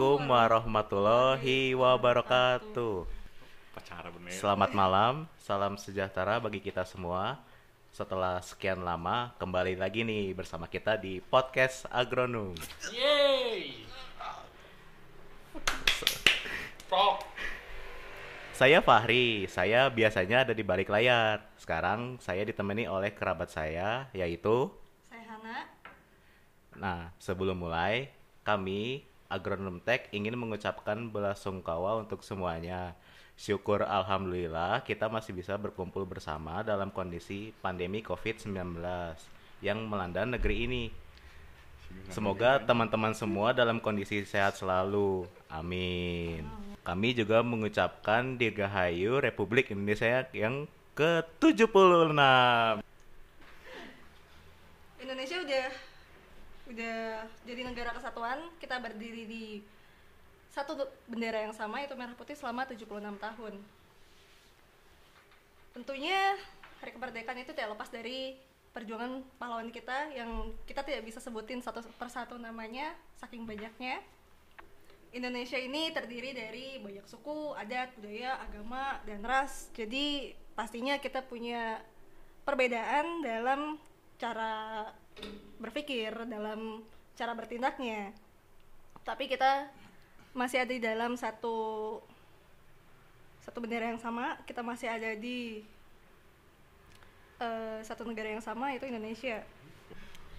Assalamualaikum warahmatullahi wabarakatuh. Selamat malam, salam sejahtera bagi kita semua. Setelah sekian lama, kembali lagi nih bersama kita di podcast Agronom. Yeay. Saya Fahri, saya biasanya ada di balik layar. Sekarang saya ditemani oleh kerabat saya, yaitu Saya Hana. Nah, sebelum mulai, kami Agronom Tech ingin mengucapkan belasungkawa untuk semuanya. Syukur alhamdulillah kita masih bisa berkumpul bersama dalam kondisi pandemi COVID-19 yang melanda negeri ini. Semoga teman-teman semua dalam kondisi sehat selalu. Amin. Kami juga mengucapkan Dirgahayu Republik Indonesia yang ke-76. Indonesia udah udah jadi negara kesatuan. Kita berdiri di satu tu- bendera yang sama yaitu merah putih selama 76 tahun. Tentunya hari kemerdekaan itu tidak lepas dari perjuangan pahlawan kita yang kita tidak bisa sebutin satu persatu namanya saking banyaknya. Indonesia ini terdiri dari banyak suku, adat, budaya, agama, dan ras. Jadi pastinya kita punya perbedaan dalam cara berpikir, dalam cara bertindaknya. Tapi kita masih ada di dalam satu satu bendera yang sama. Kita masih ada di eh, satu negara yang sama yaitu Indonesia.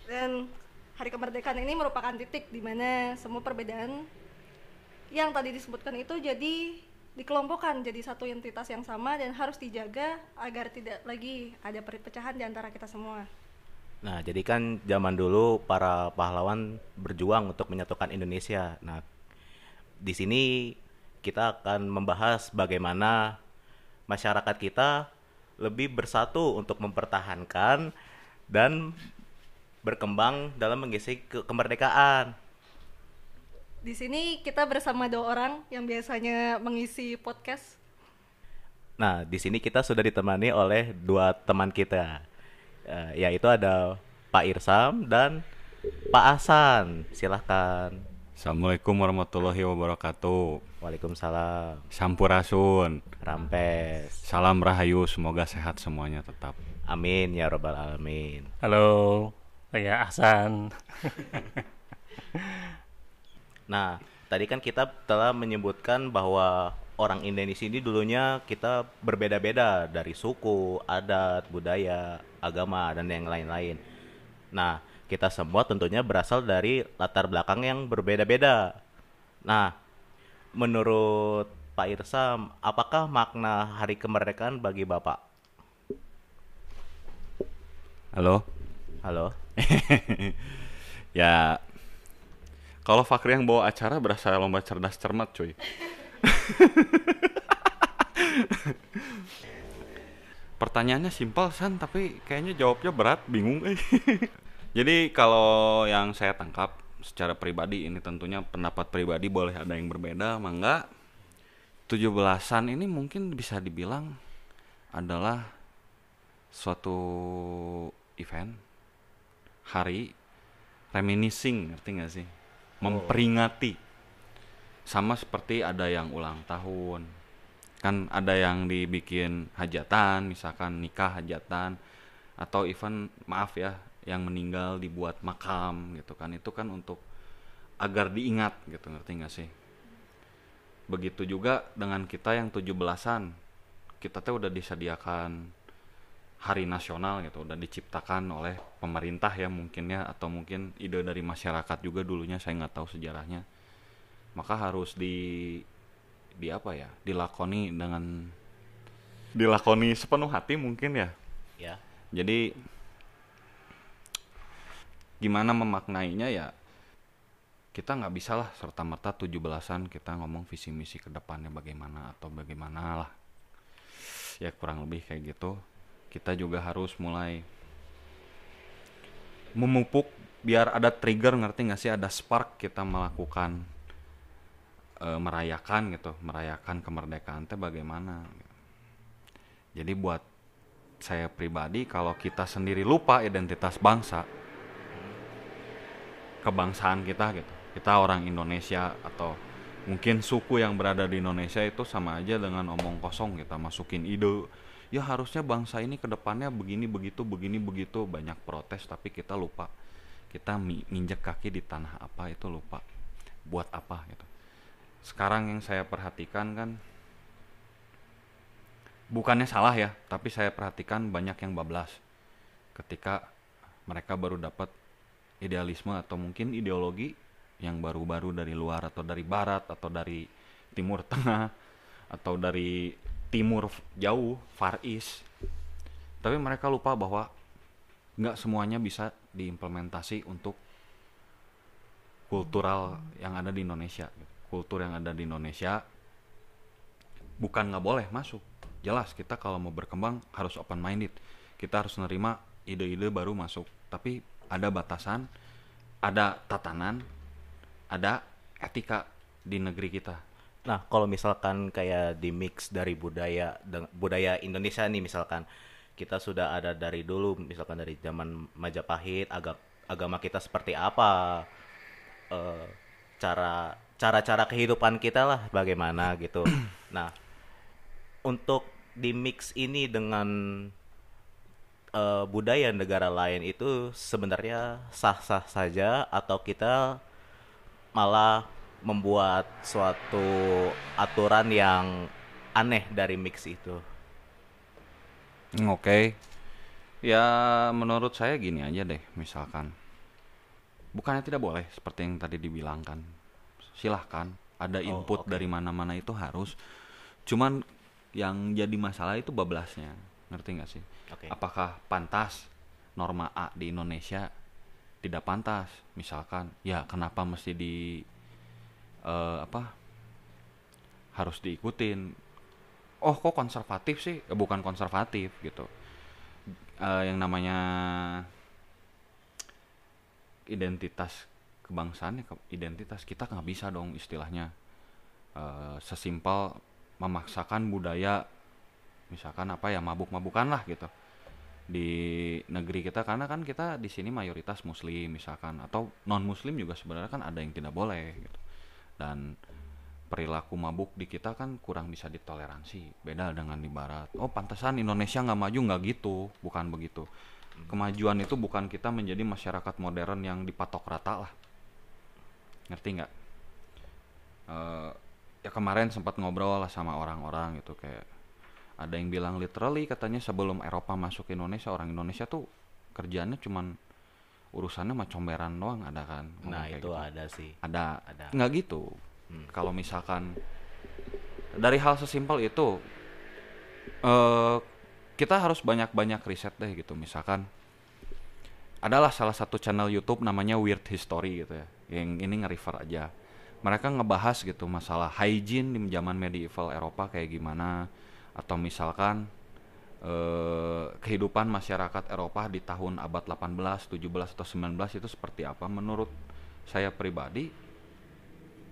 Dan hari kemerdekaan ini merupakan titik di mana semua perbedaan yang tadi disebutkan itu jadi dikelompokkan jadi satu entitas yang sama dan harus dijaga agar tidak lagi ada perpecahan di antara kita semua. Nah, jadi kan zaman dulu para pahlawan berjuang untuk menyatukan Indonesia. Nah, di sini kita akan membahas bagaimana masyarakat kita lebih bersatu untuk mempertahankan dan berkembang dalam mengisi ke- kemerdekaan. Di sini kita bersama dua orang yang biasanya mengisi podcast. Nah, di sini kita sudah ditemani oleh dua teman kita, Eh, yaitu ada Pak Irsam dan Pak Asan. Silahkan. Assalamualaikum warahmatullahi wabarakatuh. Waalaikumsalam. Sampurasun. Rampes. Salam rahayu, semoga sehat semuanya tetap. Amin ya robbal alamin. Halo, saya Ahsan. Nah, tadi kan kita telah menyebutkan bahwa orang Indonesia ini dulunya kita berbeda-beda dari suku, adat, budaya, agama dan yang lain-lain. Nah, kita semua tentunya berasal dari latar belakang yang berbeda-beda. Nah, menurut Pak Irsam, apakah makna Hari Kemerdekaan bagi Bapak? Halo. Halo. ya kalau Fakri yang bawa acara berasa lomba cerdas cermat cuy. Pertanyaannya simpel san tapi kayaknya jawabnya berat, bingung eh. Jadi kalau yang saya tangkap secara pribadi ini tentunya pendapat pribadi boleh ada yang berbeda, mangga 17-an ini mungkin bisa dibilang adalah suatu event hari reminiscing ngerti nggak sih? Memperingati. Sama seperti ada yang ulang tahun kan ada yang dibikin hajatan misalkan nikah hajatan atau event maaf ya yang meninggal dibuat makam gitu kan. Itu kan untuk agar diingat gitu ngerti nggak sih? Begitu juga dengan kita yang 17-an kita tuh udah disediakan hari nasional gitu udah diciptakan oleh pemerintah ya mungkinnya atau mungkin ide dari masyarakat juga dulunya saya nggak tahu sejarahnya. Maka harus di di apa ya dilakoni dengan dilakoni sepenuh hati mungkin ya. Ya. jadi gimana memaknainya ya kita nggak bisa lah serta merta 17-an kita ngomong visi misi ke depannya bagaimana atau bagaimana lah. Ya kurang lebih kayak gitu. Kita juga harus mulai memupuk biar ada trigger ngerti nggak sih? Ada spark kita melakukan eh, merayakan gitu merayakan kemerdekaan teh bagaimana? Jadi buat saya pribadi kalau kita sendiri lupa identitas bangsa kebangsaan kita gitu kita orang Indonesia atau mungkin suku yang berada di Indonesia itu sama aja dengan omong kosong kita masukin ide ya harusnya bangsa ini ke depannya begini begitu begini begitu. Banyak protes tapi kita lupa. Kita nginjek kaki di tanah apa itu lupa. Buat apa gitu sekarang yang saya perhatikan kan bukannya salah ya tapi saya perhatikan banyak yang bablas. Ketika mereka baru dapat idealisme atau mungkin ideologi yang baru-baru dari luar atau dari barat atau dari timur tengah atau dari timur jauh far east. Tapi mereka lupa bahwa nggak semuanya bisa diimplementasi untuk kultural yang ada di Indonesia kultur yang ada di Indonesia bukan nggak boleh masuk. Jelas kita kalau mau berkembang harus open minded kita harus menerima ide-ide baru masuk. Tapi ada batasan ada tatanan ada etika di negeri kita. Nah, kalau misalkan kayak di mix dari budaya budaya Indonesia nih misalkan kita sudah ada dari dulu misalkan dari zaman Majapahit agak agama kita seperti apa eh, cara cara-cara kehidupan kita lah bagaimana gitu. Nah, untuk di mix ini dengan eh, budaya negara lain itu sebenarnya sah-sah saja atau kita malah membuat suatu aturan yang aneh dari mix itu. Hmm, Oke. Ya menurut saya gini aja deh, misalkan. Bukannya tidak boleh seperti yang tadi dibilangkan. Silahkan, ada Oh, input oke. dari mana-mana itu harus. Cuman yang jadi masalah itu bablasnya. Ngerti nggak sih? Oke. Apakah pantas norma A di Indonesia tidak pantas? Misalkan, ya kenapa mesti di eh, apa? Harus diikutin oh kok konservatif sih Eh, bukan konservatif gitu Eh, yang namanya identitas kebangsaan ya ke- identitas kita nggak bisa dong istilahnya Eh, sesimpel memaksakan budaya misalkan apa ya mabuk-mabukan lah gitu di negeri kita. Karena kan kita di sini mayoritas muslim misalkan atau non muslim juga sebenarnya kan ada yang tidak boleh gitu. Dan perilaku mabuk di kita kan kurang bisa ditoleransi beda dengan di barat. Oh pantesan Indonesia nggak maju nggak gitu. Bukan begitu. Kemajuan itu bukan kita menjadi masyarakat modern yang dipatok rata lah ngerti nggak? Eh, ya kemarin sempat ngobrol lah sama orang-orang gitu kayak ada yang bilang literally katanya sebelum Eropa masuk ke Indonesia orang Indonesia tuh kerjaannya cuman urusannya mah comberan doang ada kan? Nah, itu gitu. ada sih. ada. Ada. nggak gitu. Hmm. kalau misalkan dari hal sesimpel itu eh kita harus banyak-banyak riset deh gitu. Misalkan adalah salah satu channel YouTube namanya Weird History gitu ya yang ini nge-refer aja. Mereka ngebahas gitu masalah hygiene di zaman medieval Eropa kayak gimana atau misalkan eh, kehidupan masyarakat Eropa di tahun abad 18, 17 atau 19 itu seperti apa? Menurut saya pribadi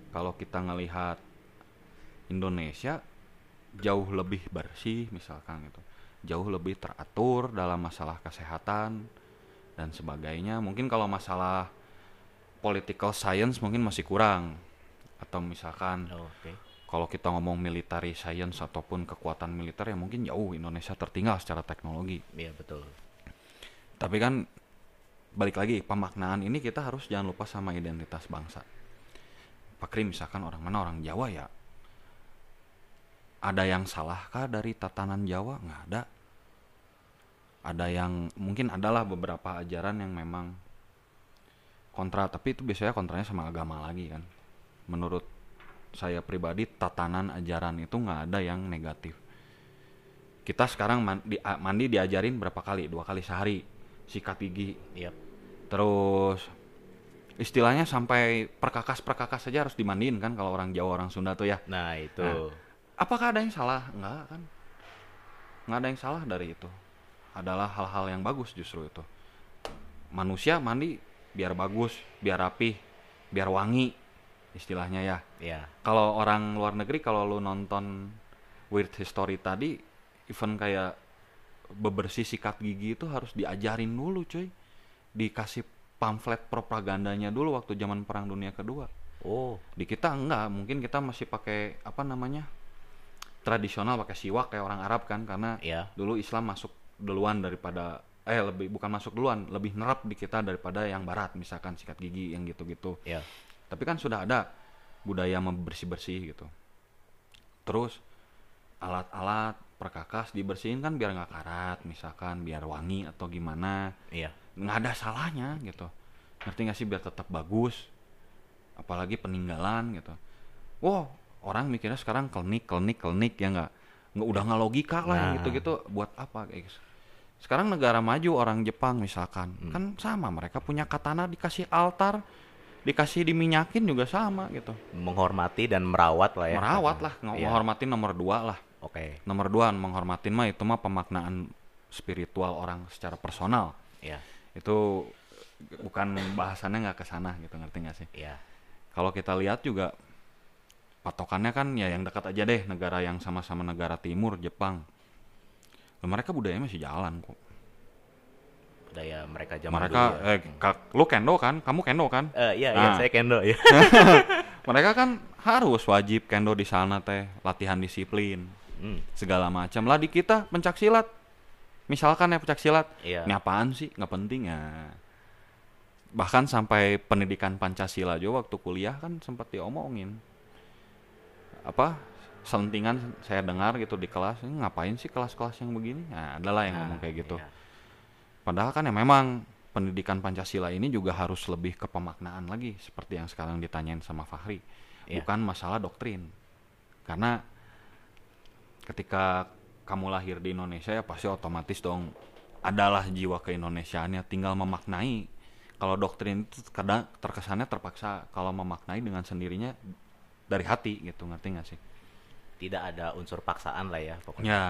kalau kita ngelihat Indonesia jauh lebih bersih misalkan gitu. Jauh lebih teratur dalam masalah kesehatan dan sebagainya. Mungkin kalau masalah political science mungkin masih kurang atau misalkan Oh, Oke. kalau kita ngomong military science ataupun kekuatan militer ya mungkin jauh Indonesia tertinggal secara teknologi Iya, betul. tapi kan balik lagi pemaknaan ini kita harus jangan lupa sama identitas bangsa. Pak Krim misalkan orang mana orang Jawa ya. Ada yang salahkah dari tatanan Jawa? Nggak ada. Ada yang mungkin adalah beberapa ajaran yang memang kontra, tapi itu biasanya kontranya sama agama lagi kan. Menurut saya pribadi tatanan ajaran itu nggak ada yang negatif. Kita sekarang mandi, mandi diajarin berapa kali? Dua kali sehari. Sikat gigi, Iya. Terus istilahnya sampai perkakas-perkakas saja harus dimandiin kan kalau orang Jawa orang Sunda tuh ya. Nah, itu. Nah. Apakah ada yang salah? Enggak kan. Enggak ada yang salah dari itu. Adalah hal-hal yang bagus justru itu. Manusia mandi biar bagus, biar rapih, biar wangi istilahnya ya. Iya. Kalau orang luar negeri kalau lu nonton Weird History tadi even kayak bebersih sikat gigi itu harus diajarin dulu cuy dikasih pamflet propagandanya dulu waktu zaman perang dunia kedua Oh, Di kita enggak, mungkin kita masih pakai apa namanya? tradisional pakai siwak kayak orang Arab kan karena Iya. dulu Islam masuk duluan daripada eh lebih bukan masuk duluan, lebih nerap di kita daripada yang barat misalkan sikat gigi yang gitu-gitu. ya. Tapi kan sudah ada budaya membersih-bersih gitu. Terus alat-alat perkakas dibersihin kan biar nggak karat, misalkan biar wangi atau gimana. Iya. Nggak ada salahnya gitu. Ngerti nggak sih biar tetap bagus. Apalagi peninggalan gitu. Wow, orang mikirnya sekarang klinik, klinik, klinik ya nggak nggak udah nggak logika lah Nah. gitu-gitu buat apa guys. Sekarang negara maju orang Jepang misalkan kan sama mereka punya katana dikasih altar dikasih diminyakin juga sama gitu Menghormati dan merawat lah ya. merawat lah Iya. menghormatin nomor dua lah Oke. nomor dua menghormatin mah itu mah pemaknaan spiritual orang secara personal Ya. itu bukan bahasannya nggak ke sana gitu ngerti nggak sih Ya. kalau kita lihat juga patokannya kan ya yang dekat aja deh negara yang sama-sama negara timur Jepang Mereka budayanya masih jalan kok. Budaya mereka zaman mereka dulu ya. eh kak- lu kendo kan? Kamu kendo kan? Eh, iya, iya, Nah. saya kendo ya. mereka kan harus wajib kendo di sana teh latihan disiplin Hmm, segala macam. Lah di kita pencak silat. Misalkan ya pencak silat. Iya. ini apaan sih? Nggak penting ya. Bahkan sampai pendidikan pancasila juga waktu kuliah kan sempat diomongin. Apa selentingan saya dengar gitu di kelas "Ini ngapain sih kelas-kelas yang begini? Nah adalah yang ngomong Nah, kayak gitu. iya. padahal kan ya memang pendidikan pancasila ini juga harus lebih ke pemaknaan lagi seperti yang sekarang ditanyain sama Fahri. Iya. bukan masalah doktrin. Karena ketika kamu lahir di Indonesia ya pasti otomatis dong adalah jiwa keindonesiaannya tinggal memaknai. Kalau doktrin itu kadang terkesannya terpaksa kalau memaknai dengan sendirinya dari hati gitu ngerti nggak sih Tidak ada unsur paksaan lah ya pokoknya. Ya.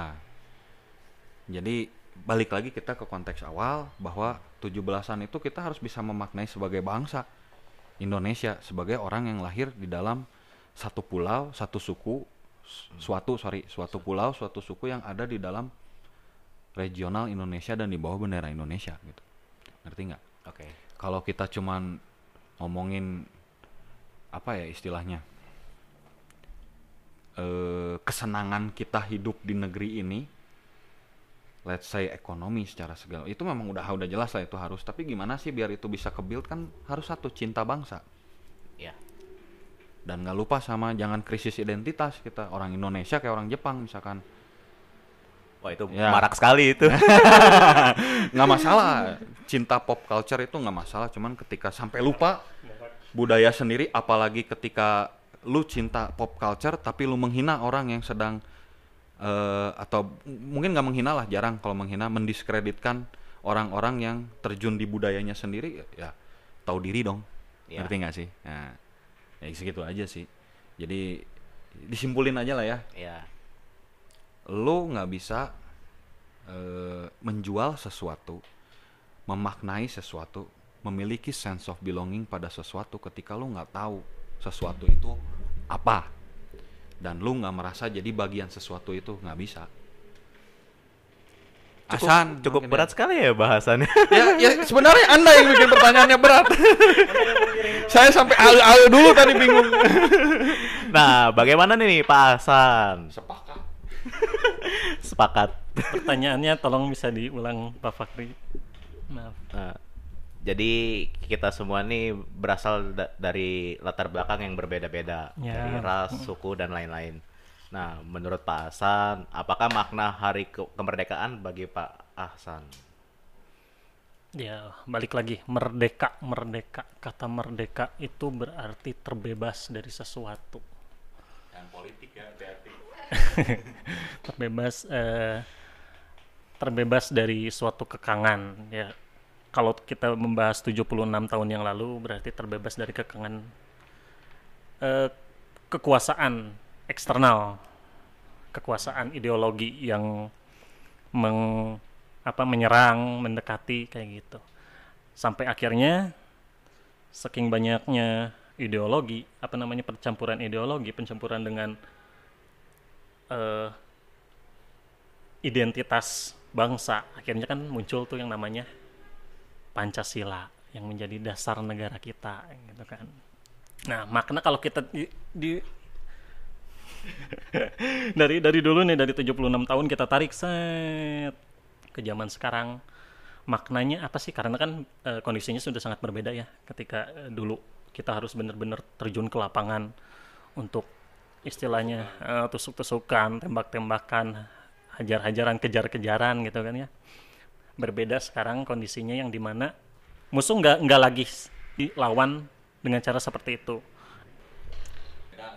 Jadi balik lagi kita ke konteks awal bahwa 17-an itu kita harus bisa memaknai sebagai bangsa Indonesia sebagai orang yang lahir di dalam satu pulau, satu suku, s- suatu sorry, suatu pulau, suatu suku yang ada di dalam regional Indonesia dan di bawah bendera Indonesia gitu. Ngerti nggak? Oke. Kalau kita cuman ngomongin apa ya istilahnya? Eh, kesenangan kita hidup di negeri ini let's say ekonomi secara segala itu memang udah udah jelas lah itu harus tapi gimana sih biar itu bisa kebuild kan harus satu cinta bangsa Ya. dan nggak lupa sama jangan krisis identitas kita orang Indonesia kayak orang Jepang misalkan Wah, itu Ya. marak sekali itu. nggak masalah cinta pop culture itu nggak masalah cuman ketika sampai lupa budaya sendiri apalagi ketika lu cinta pop culture tapi lu menghina orang yang sedang eh, atau mungkin nggak menghina lah jarang kalau menghina mendiskreditkan orang-orang yang terjun di budayanya sendiri ya tahu diri dong Ya. ngerti nggak sih nah ya segitu aja sih jadi disimpulin aja lah ya ya. lu nggak bisa eh, menjual sesuatu, memaknai sesuatu, memiliki sense of belonging pada sesuatu ketika lu nggak tahu sesuatu itu apa dan lu nggak merasa jadi bagian sesuatu itu nggak bisa. Cukup, Asan, cukup mungkin berat sekali ya bahasannya. ya. ya, ya sebenarnya anda yang bikin pertanyaannya berat. Saya sampai alu-alu dulu tadi bingung. nah, bagaimana nih Pak Hasan? Sepakat. Sepakat. Pertanyaannya tolong bisa diulang Pak Fakri. Maaf. Nah, jadi kita semua nih berasal da- dari latar belakang yang berbeda-beda, Ya. dari ras, suku dan lain-lain. Nah, menurut Pak Hasan, apakah makna Hari Ke- Kemerdekaan bagi Pak Hasan? Ya, balik lagi. Merdeka, merdeka. Kata merdeka itu berarti terbebas dari sesuatu. Dan politik ya, hati-hati. terbebas eh, terbebas dari suatu kekangan ya kalau kita membahas 76 tahun yang lalu berarti terbebas dari kekangan eh, kekuasaan eksternal kekuasaan ideologi yang meng apa menyerang mendekati kayak gitu. Sampai akhirnya saking banyaknya ideologi apa namanya percampuran ideologi pencampuran dengan eh, identitas bangsa akhirnya kan muncul tuh yang namanya Pancasila yang menjadi dasar negara kita gitu kan Nah, makna kalau kita di, di- dari dari dulu nih dari 76 tahun kita tarik set ke zaman sekarang. Maknanya apa sih? Karena kan eh, kondisinya sudah sangat berbeda ya ketika eh, dulu kita harus benar-benar terjun ke lapangan untuk istilahnya eh, tusuk-tusukan, tembak-tembakan, hajar-hajaran, kejar-kejaran gitu kan ya. Berbeda sekarang kondisinya yang di mana musuh nggak nggak lagi dilawan dengan cara seperti itu.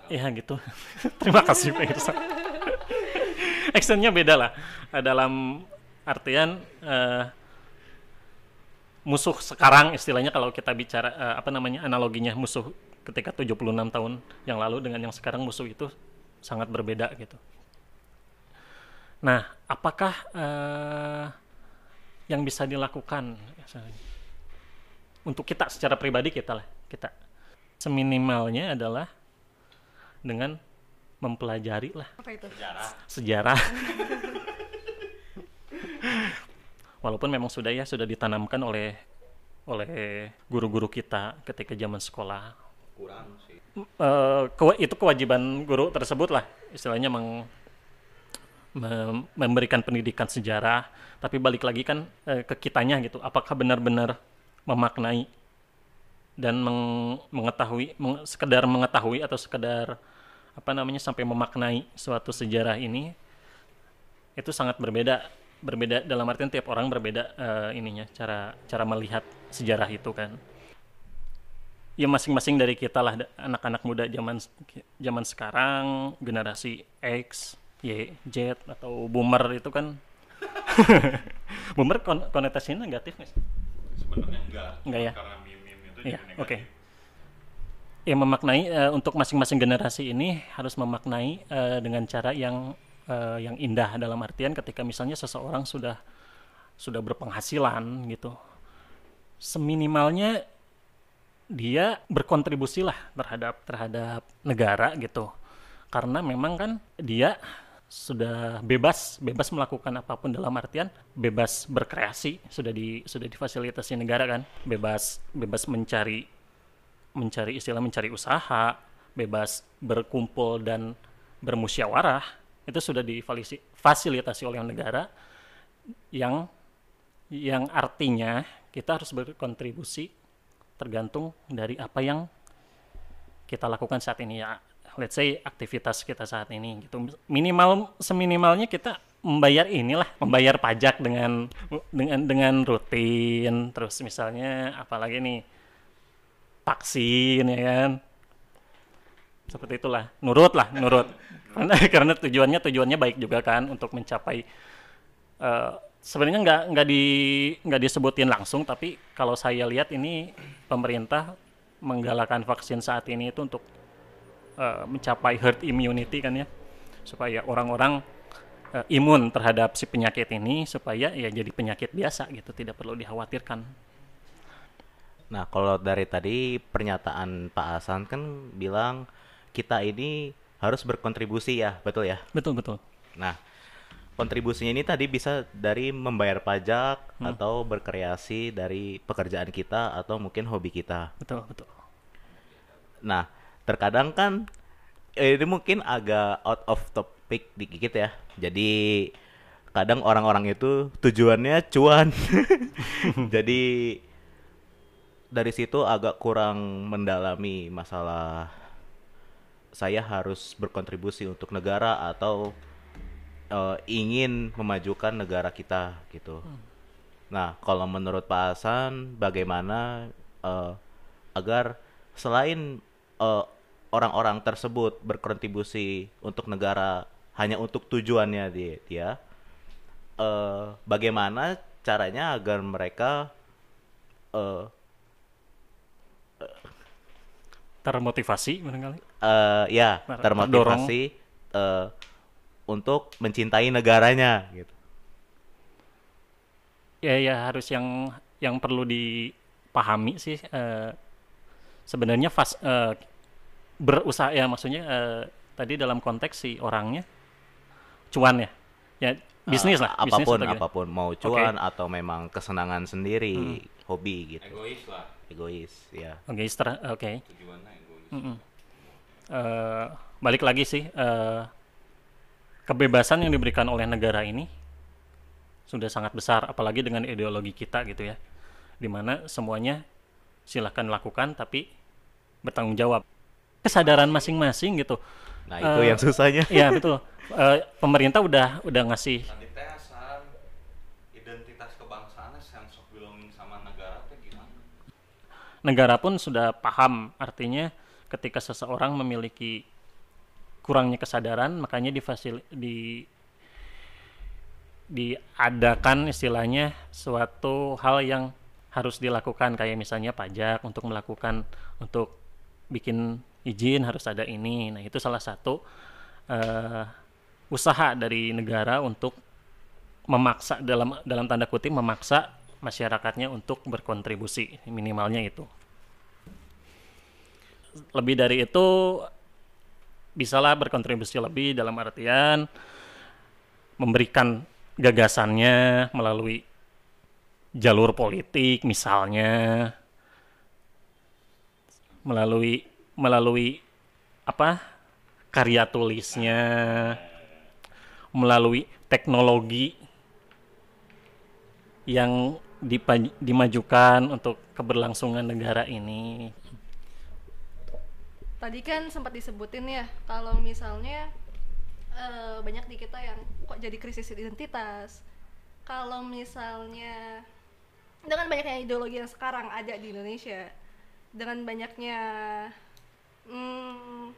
Iya gitu. Terima kasih Pak Irsa. Actionnya beda lah. Dalam artian eh, musuh sekarang istilahnya kalau kita bicara eh, apa namanya analoginya musuh ketika 76 tahun yang lalu dengan yang sekarang musuh itu sangat berbeda gitu. Nah, apakah eh, yang bisa dilakukan untuk kita secara pribadi kita lah kita. Seminimalnya adalah dengan mempelajari lah. Apa itu? sejarah. Walaupun memang sudah ya sudah ditanamkan oleh oleh guru-guru kita ketika zaman sekolah. Kurang sih. Eh, kewa- itu kewajiban guru tersebut lah istilahnya meng- memberikan pendidikan sejarah tapi balik lagi kan eh, ke kitanya gitu. Apakah benar-benar memaknai dan meng- mengetahui meng- sekedar mengetahui atau sekedar apa namanya sampai memaknai suatu sejarah ini itu sangat berbeda. Berbeda dalam artian tiap orang berbeda eh, ininya cara cara melihat sejarah itu kan. Ya masing-masing dari kita lah anak-anak muda zaman zaman sekarang generasi X, Y, Z atau boomer itu kan boomer kon konotasinya negatif nggak sih? Sebenarnya enggak. Enggak ya? Karena meme-meme itu Iya, jadi oke. negatif. Ya memaknai eh, untuk masing-masing generasi ini harus memaknai eh, dengan cara yang eh, yang indah dalam artian ketika misalnya seseorang sudah sudah berpenghasilan gitu. Seminimalnya dia berkontribusi lah terhadap terhadap negara gitu. Karena memang kan dia sudah bebas bebas melakukan apa pun dalam artian bebas berkreasi sudah di sudah difasilitasi negara kan. Bebas bebas mencari mencari istilah mencari usaha, bebas berkumpul dan bermusyawarah, itu sudah difasilitasi oleh negara yang yang artinya kita harus berkontribusi tergantung dari apa yang kita lakukan saat ini ya let's say aktivitas kita saat ini gitu. Minimal seminimalnya kita membayar inilah membayar pajak dengan dengan dengan rutin. Terus misalnya apalagi nih vaksin ya kan? Seperti itulah. Nurut lah nurut. Karena karena tujuannya tujuannya baik juga kan untuk mencapai eh, sebenarnya nggak nggak di nggak disebutin langsung tapi kalau saya lihat ini pemerintah menggalakkan vaksin saat ini itu untuk eh, mencapai herd immunity kan ya. Supaya orang-orang eh, imun terhadap si penyakit ini supaya ya jadi penyakit biasa gitu tidak perlu dikhawatirkan. Nah, kalau dari tadi pernyataan Pak Hasan kan bilang kita ini harus berkontribusi ya, betul ya? betul betul. Nah, kontribusinya ini tadi bisa dari membayar pajak atau berkreasi dari pekerjaan kita atau mungkin hobi kita. betul betul. Nah, terkadang kan eh, ini mungkin agak out of topic dikit ya. Jadi kadang orang-orang itu tujuannya cuan. Jadi dari situ agak kurang mendalami masalah saya harus berkontribusi untuk negara atau eh, ingin memajukan negara kita gitu. Nah, kalau menurut Pak Hasan, bagaimana eh, agar selain eh, orang-orang tersebut berkontribusi untuk negara hanya untuk tujuannya dia, dia. Eh, bagaimana caranya agar mereka eh, termotivasi barangkali eh, ya Ter- termotivasi eh, untuk mencintai negaranya gitu. ya ya harus yang yang perlu dipahami sih eh, sebenarnya fas eh, berusaha ya maksudnya eh, tadi dalam konteks si orangnya cuan ya ya bisnis Eh, lah bisnis apa pun atau gimana? apa pun mau cuan atau memang kesenangan sendiri Hmm. hobi gitu Egois lah. egois ya oke istra- oke Tujuannya egois. Mm-mm. Eh, balik lagi sih eh, kebebasan yang diberikan oleh negara ini sudah sangat besar apalagi dengan ideologi kita gitu ya di mana semuanya silahkan lakukan tapi bertanggung jawab kesadaran masing-masing gitu Nah, itu Eh, yang susahnya. Iya betul Eh, pemerintah udah udah ngasih identitas kebangsaan belonging sama gimana? negara pun sudah paham artinya ketika seseorang memiliki kurangnya kesadaran makanya difasil di diadakan istilahnya suatu hal yang harus dilakukan kayak misalnya pajak untuk melakukan untuk bikin izin harus ada ini. Nah itu salah satu eh, usaha dari negara untuk memaksa dalam dalam tanda kutip memaksa masyarakatnya untuk berkontribusi minimalnya itu. Lebih dari itu bisalah berkontribusi lebih dalam artian memberikan gagasannya melalui jalur politik misalnya melalui melalui apa karya tulisnya melalui teknologi yang dimajukan untuk keberlangsungan negara ini Tadi kan sempat disebutin ya kalau misalnya eh, banyak di kita yang kok jadi krisis identitas. Kalau misalnya dengan banyaknya ideologi yang sekarang ada di Indonesia, dengan banyaknya hmm,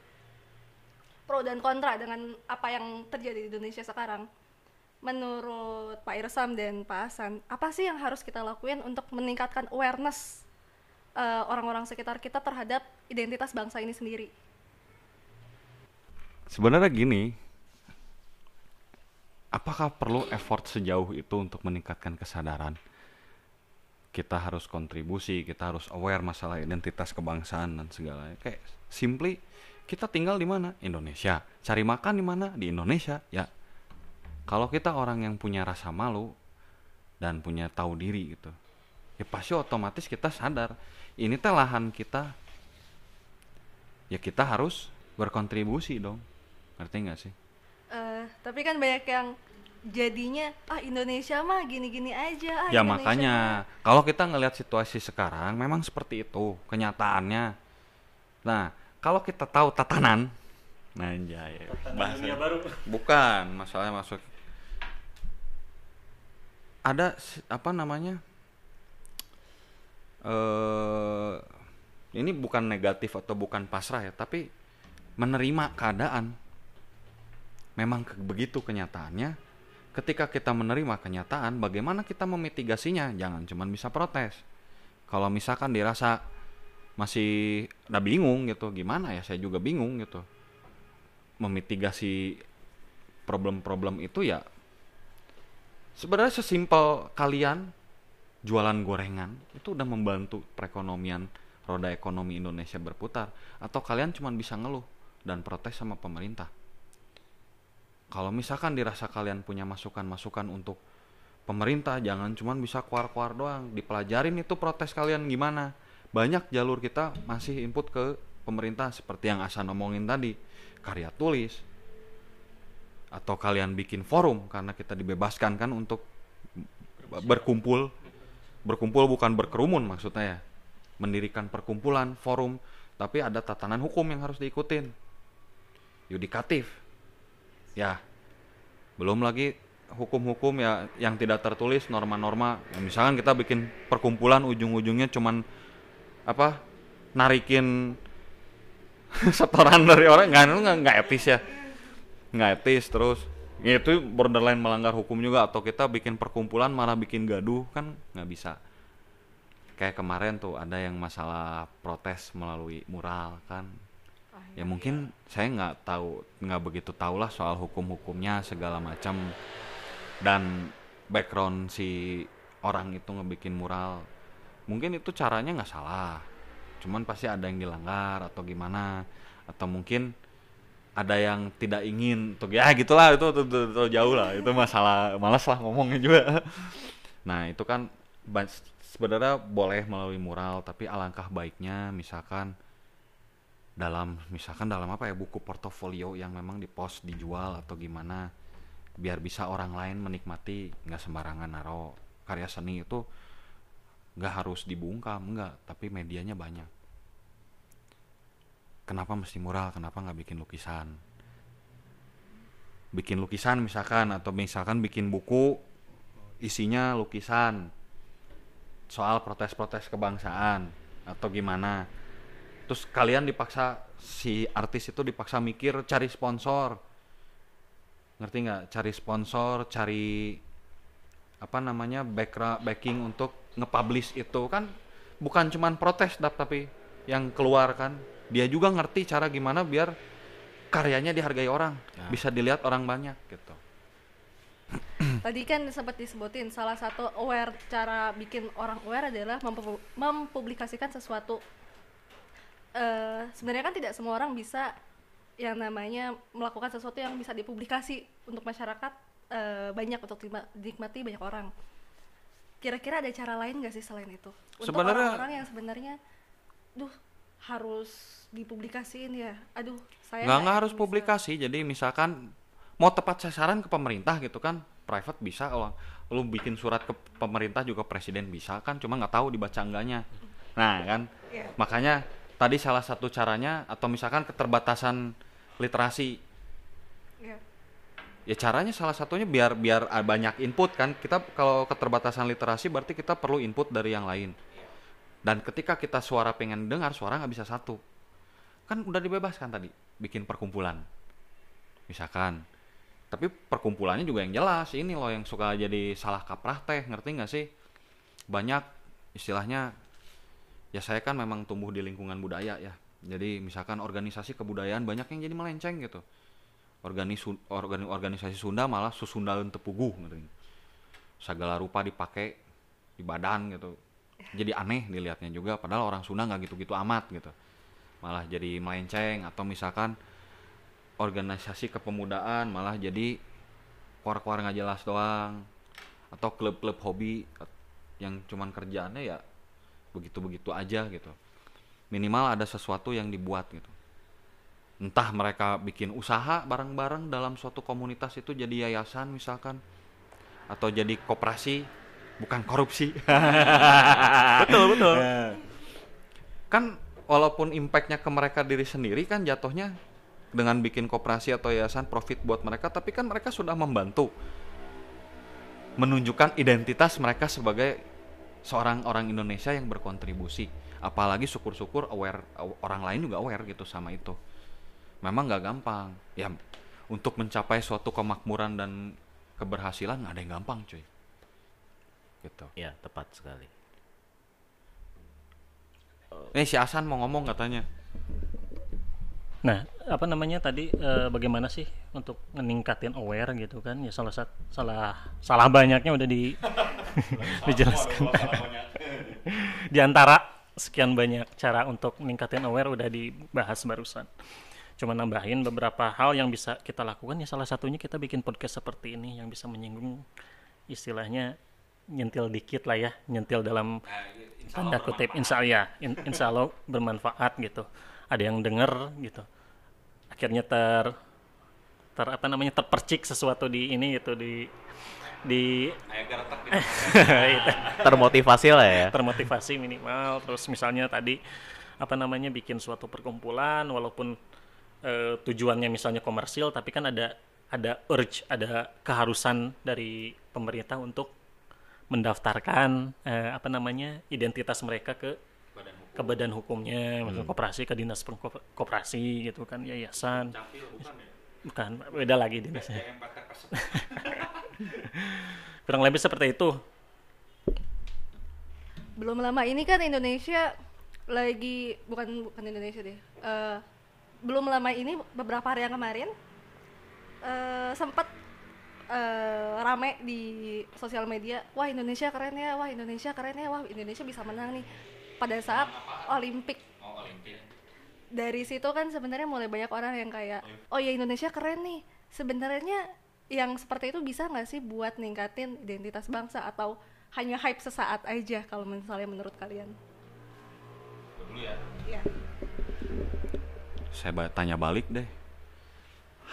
pro dan kontra dengan apa yang terjadi di Indonesia sekarang. Menurut Pak Irsam dan Pak Hasan, apa sih yang harus kita lakuin untuk meningkatkan awareness eh, orang-orang sekitar kita terhadap identitas bangsa ini sendiri? Sebenarnya gini, apakah perlu effort sejauh itu untuk meningkatkan kesadaran? Kita harus kontribusi, kita harus aware masalah identitas kebangsaan dan segalanya. Kayak simply kita tinggal di mana? Indonesia. Cari makan di mana? Di Indonesia. Ya. Kalau kita orang yang punya rasa malu dan punya tahu diri gitu, ya pasti otomatis kita sadar ini teh lahan kita. Ya kita harus berkontribusi dong. Ngerti nggak sih? Eh, tapi kan banyak yang jadinya ah Indonesia mah gini-gini aja ah ya Indonesia makanya mah." kalau kita ngelihat situasi sekarang memang seperti itu kenyataannya nah kalau kita tahu tatanan nah anjay. Bahasa baru. Bukan masalahnya masuk. Ada apa namanya? Eh ini bukan negatif atau bukan pasrah ya tapi menerima keadaan. Memang ke- begitu kenyataannya. Ketika kita menerima kenyataan bagaimana kita memitigasinya? Jangan cuman bisa protes. Kalau misalkan dirasa masih udah bingung gitu. Gimana ya saya juga bingung gitu. Memitigasi problem-problem itu ya sebenarnya sesimpel kalian jualan gorengan itu udah membantu perekonomian roda ekonomi Indonesia berputar. Atau kalian cuma bisa ngeluh dan protes sama pemerintah. Kalau misalkan dirasa kalian punya masukan-masukan untuk pemerintah jangan cuma bisa keluar-keluar doang. Dipelajarin itu protes kalian gimana banyak jalur kita masih input ke pemerintah seperti yang Asan omongin tadi. Karya tulis atau kalian bikin forum karena kita dibebaskan kan untuk berkumpul. Berkumpul bukan berkerumun maksudnya ya. Mendirikan perkumpulan forum tapi ada tatanan hukum yang harus diikutin. Yudikatif. Ya. Belum lagi hukum-hukum ya yang tidak tertulis norma-norma. Ya, misalkan kita bikin perkumpulan ujung-ujungnya cuman apa narikin setoran dari orang. Nggak nggak nggak etis ya. Nggak etis terus. Ya itu borderline melanggar hukum juga. Atau kita bikin perkumpulan malah bikin gaduh kan nggak bisa. Kayak kemarin tuh ada yang masalah protes melalui mural kan. Ya mungkin saya nggak tahu nggak begitu tahu lah soal hukum-hukumnya segala macam. Dan background si orang itu ngebikin mural mungkin itu caranya nggak salah. Cuman pasti ada yang dilanggar atau gimana. Atau mungkin ada yang tidak ingin untuk ya gitulah itu, itu jauh lah. Itu masalah malas lah ngomongnya juga. Nah itu kan sebenarnya boleh melalui mural tapi alangkah baiknya misalkan dalam misalkan dalam apa ya buku portofolio yang memang di post dijual atau gimana biar bisa orang lain menikmati nggak sembarangan naro. Karya seni itu nggak harus dibungkam nggak tapi medianya banyak. Kenapa mesti mural? Kenapa nggak bikin lukisan? Bikin lukisan misalkan atau misalkan bikin buku isinya lukisan. Soal protes-protes kebangsaan atau gimana. Terus kalian dipaksa si artis itu dipaksa mikir cari sponsor. Ngerti nggak? Cari sponsor cari apa namanya background backing untuk nge-publish itu kan bukan cuman protes dap tapi yang keluar kan dia juga ngerti cara gimana biar karyanya dihargai orang Nah. bisa dilihat orang banyak gitu Tadi kan sempat disebutin salah satu aware cara bikin orang aware adalah mempu- mempublikasikan sesuatu. Eh, sebenarnya kan tidak semua orang bisa yang namanya melakukan sesuatu yang bisa dipublikasi untuk masyarakat eh, banyak untuk dinikma- dinikmati banyak orang. Kira-kira ada cara lain nggak sih selain itu? Untuk Sebenarnya- orang-orang yang sebenarnya, duh harus dipublikasiin ya. Aduh, saya nggak nggak harus bisa." publikasi jadi misalkan mau tepat sasaran ke pemerintah gitu kan private bisa kalau lu bikin surat ke pemerintah juga presiden bisa kan cuma nggak tahu dibaca enggaknya nah kan Iya. makanya tadi salah satu caranya atau misalkan keterbatasan literasi. Ya caranya salah satunya biar biar ah, banyak input kan. Kita kalau keterbatasan literasi berarti kita perlu input dari yang lain. Dan ketika kita suara pengen dengar suara nggak bisa satu. Kan udah dibebaskan tadi bikin perkumpulan. Misalkan. Tapi perkumpulannya juga yang jelas ini loh yang suka jadi salah kaprah teh ngerti nggak sih? Banyak istilahnya ya saya kan memang tumbuh di lingkungan budaya ya. Jadi misalkan organisasi kebudayaan banyak yang jadi melenceng gitu Organisu, organi- organisasi Sunda malah susundaun tepuguh ngerti segala rupa dipakai di badan gitu. Jadi aneh dilihatnya juga padahal orang Sunda nggak gitu-gitu amat gitu. Malah jadi melenceng atau misalkan organisasi kepemudaan malah jadi keluar-keluar nggak jelas doang. Atau klub-klub hobi yang cuman kerjaannya ya begitu-begitu aja gitu. Minimal ada sesuatu yang dibuat gitu entah mereka bikin usaha bareng-bareng dalam suatu komunitas itu jadi yayasan misalkan atau jadi koperasi bukan korupsi. Betul betul. Kan walaupun impactnya ke mereka diri sendiri kan jatuhnya dengan bikin koperasi atau yayasan profit buat mereka tapi kan mereka sudah membantu menunjukkan identitas mereka sebagai seorang orang Indonesia yang berkontribusi. Apalagi syukur-syukur aware aw- orang lain juga aware gitu sama itu memang nggak gampang ya untuk mencapai suatu kemakmuran dan keberhasilan nggak ada yang gampang cuy gitu Ya, tepat sekali. ini si Asan mau ngomong katanya Nah, apa namanya tadi eh, bagaimana sih untuk meningkatin aware gitu kan? Ya salah sat- salah salah banyaknya udah di dijelaskan. di antara sekian banyak cara untuk meningkatin aware udah dibahas barusan. Cuma nambahin beberapa hal yang bisa kita lakukan. Ya salah satunya kita bikin podcast seperti ini yang bisa menyinggung istilahnya nyentil dikit lah ya, nyentil dalam tanda kutip insya Allah, in- insya Allah bermanfaat gitu. Ada yang denger gitu. Akhirnya ter ter apa namanya terpercik sesuatu di ini gitu di di itu, Termotivasi lah ya. termotivasi minimal. Terus misalnya tadi apa namanya bikin suatu perkumpulan walaupun eh, tujuannya misalnya komersil tapi kan ada ada urge ada keharusan dari pemerintah untuk mendaftarkan eh, apa namanya identitas mereka ke ke badan hukumnya, misalnya koperasi ke dinas koperasi gitu kan, yayasan. Bukan, beda lagi dinasnya. Kurang lebih seperti itu. belum lama ini kan Indonesia lagi bukan bukan Indonesia deh Eh, belum lama ini beberapa hari yang kemarin eh, sempat eh, rame di sosial media wah Indonesia keren ya wah Indonesia keren ya wah Indonesia bisa menang nih. Pada saat Olimpik. Dari situ kan sebenarnya mulai banyak orang yang kayak oh ya Indonesia keren nih. Sebenarnya yang seperti itu bisa nggak sih buat ningkatin identitas bangsa atau hanya hype sesaat aja kalau misalnya menurut kalian? Iya. Saya tanya balik deh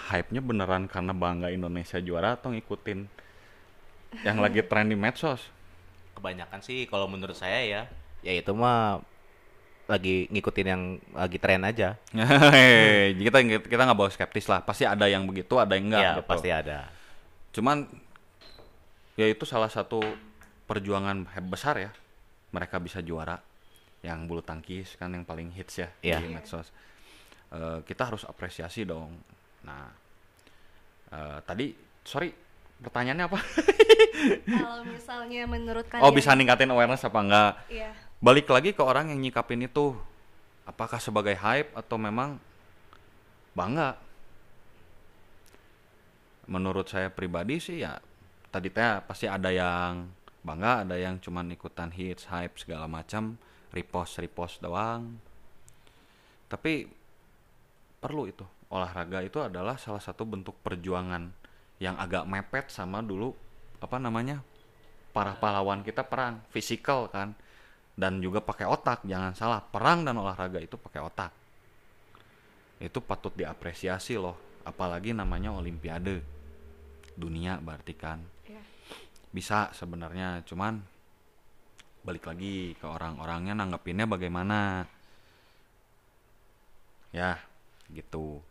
hype-nya beneran karena bangga Indonesia juara atau ngikutin yang lagi tren di medsos Kebanyakan sih kalau menurut saya ya, ya itu mah lagi ngikutin yang lagi tren aja. Hehehe, kita kita nggak bawa skeptis lah pasti ada yang begitu ada yang enggak ya, gitu. pasti ada. cuman ya itu salah satu perjuangan besar ya mereka bisa juara yang bulu tangkis kan yang paling hits ya Iya. di medsos Eh, kita harus apresiasi dong. Nah eh, tadi sorry pertanyaannya apa? Kalau misalnya menurut kalian oh bisa ningkatin awareness apa enggak? Iya. balik lagi ke orang yang nyikapin itu. Apakah sebagai hype atau memang bangga? Menurut saya pribadi sih ya tadi teh pasti ada yang bangga ada yang cuman ikutan hits hype segala macam repost repost doang. Tapi perlu itu. Olahraga itu adalah salah satu bentuk perjuangan yang agak mepet sama dulu apa namanya para pahlawan kita perang fisikal kan. Dan juga pakai otak jangan salah. Perang dan olahraga itu pakai otak. Itu patut diapresiasi loh apalagi namanya olimpiade. Dunia berarti kan. Iya. bisa sebenarnya cuman balik lagi ke orang-orangnya nanggepinnya bagaimana? Ya gitu.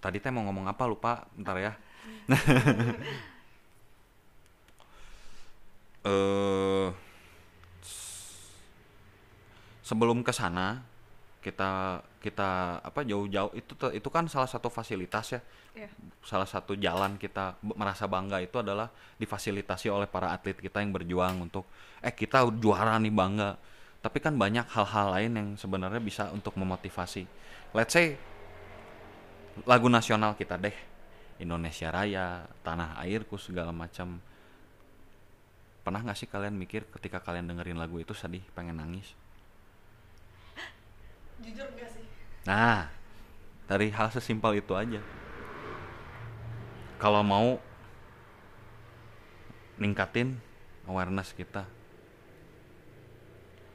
Tadi teh mau ngomong apa lupa ntar ya. Eh sebelum ke sana kita kita apa jauh-jauh itu itu kan salah satu fasilitas ya. Iya. salah satu jalan kita merasa bangga itu adalah difasilitasi oleh para atlet kita yang berjuang untuk eh kita juara nih bangga. Tapi kan banyak hal-hal lain yang sebenarnya bisa untuk memotivasi. Let's say lagu nasional kita deh Indonesia Raya tanah airku segala macam pernah nggak sih kalian mikir ketika kalian dengerin lagu itu sedih pengen nangis Jujur enggak sih? Nah, dari hal sesimpel itu aja. Kalau mau ningkatin awareness kita.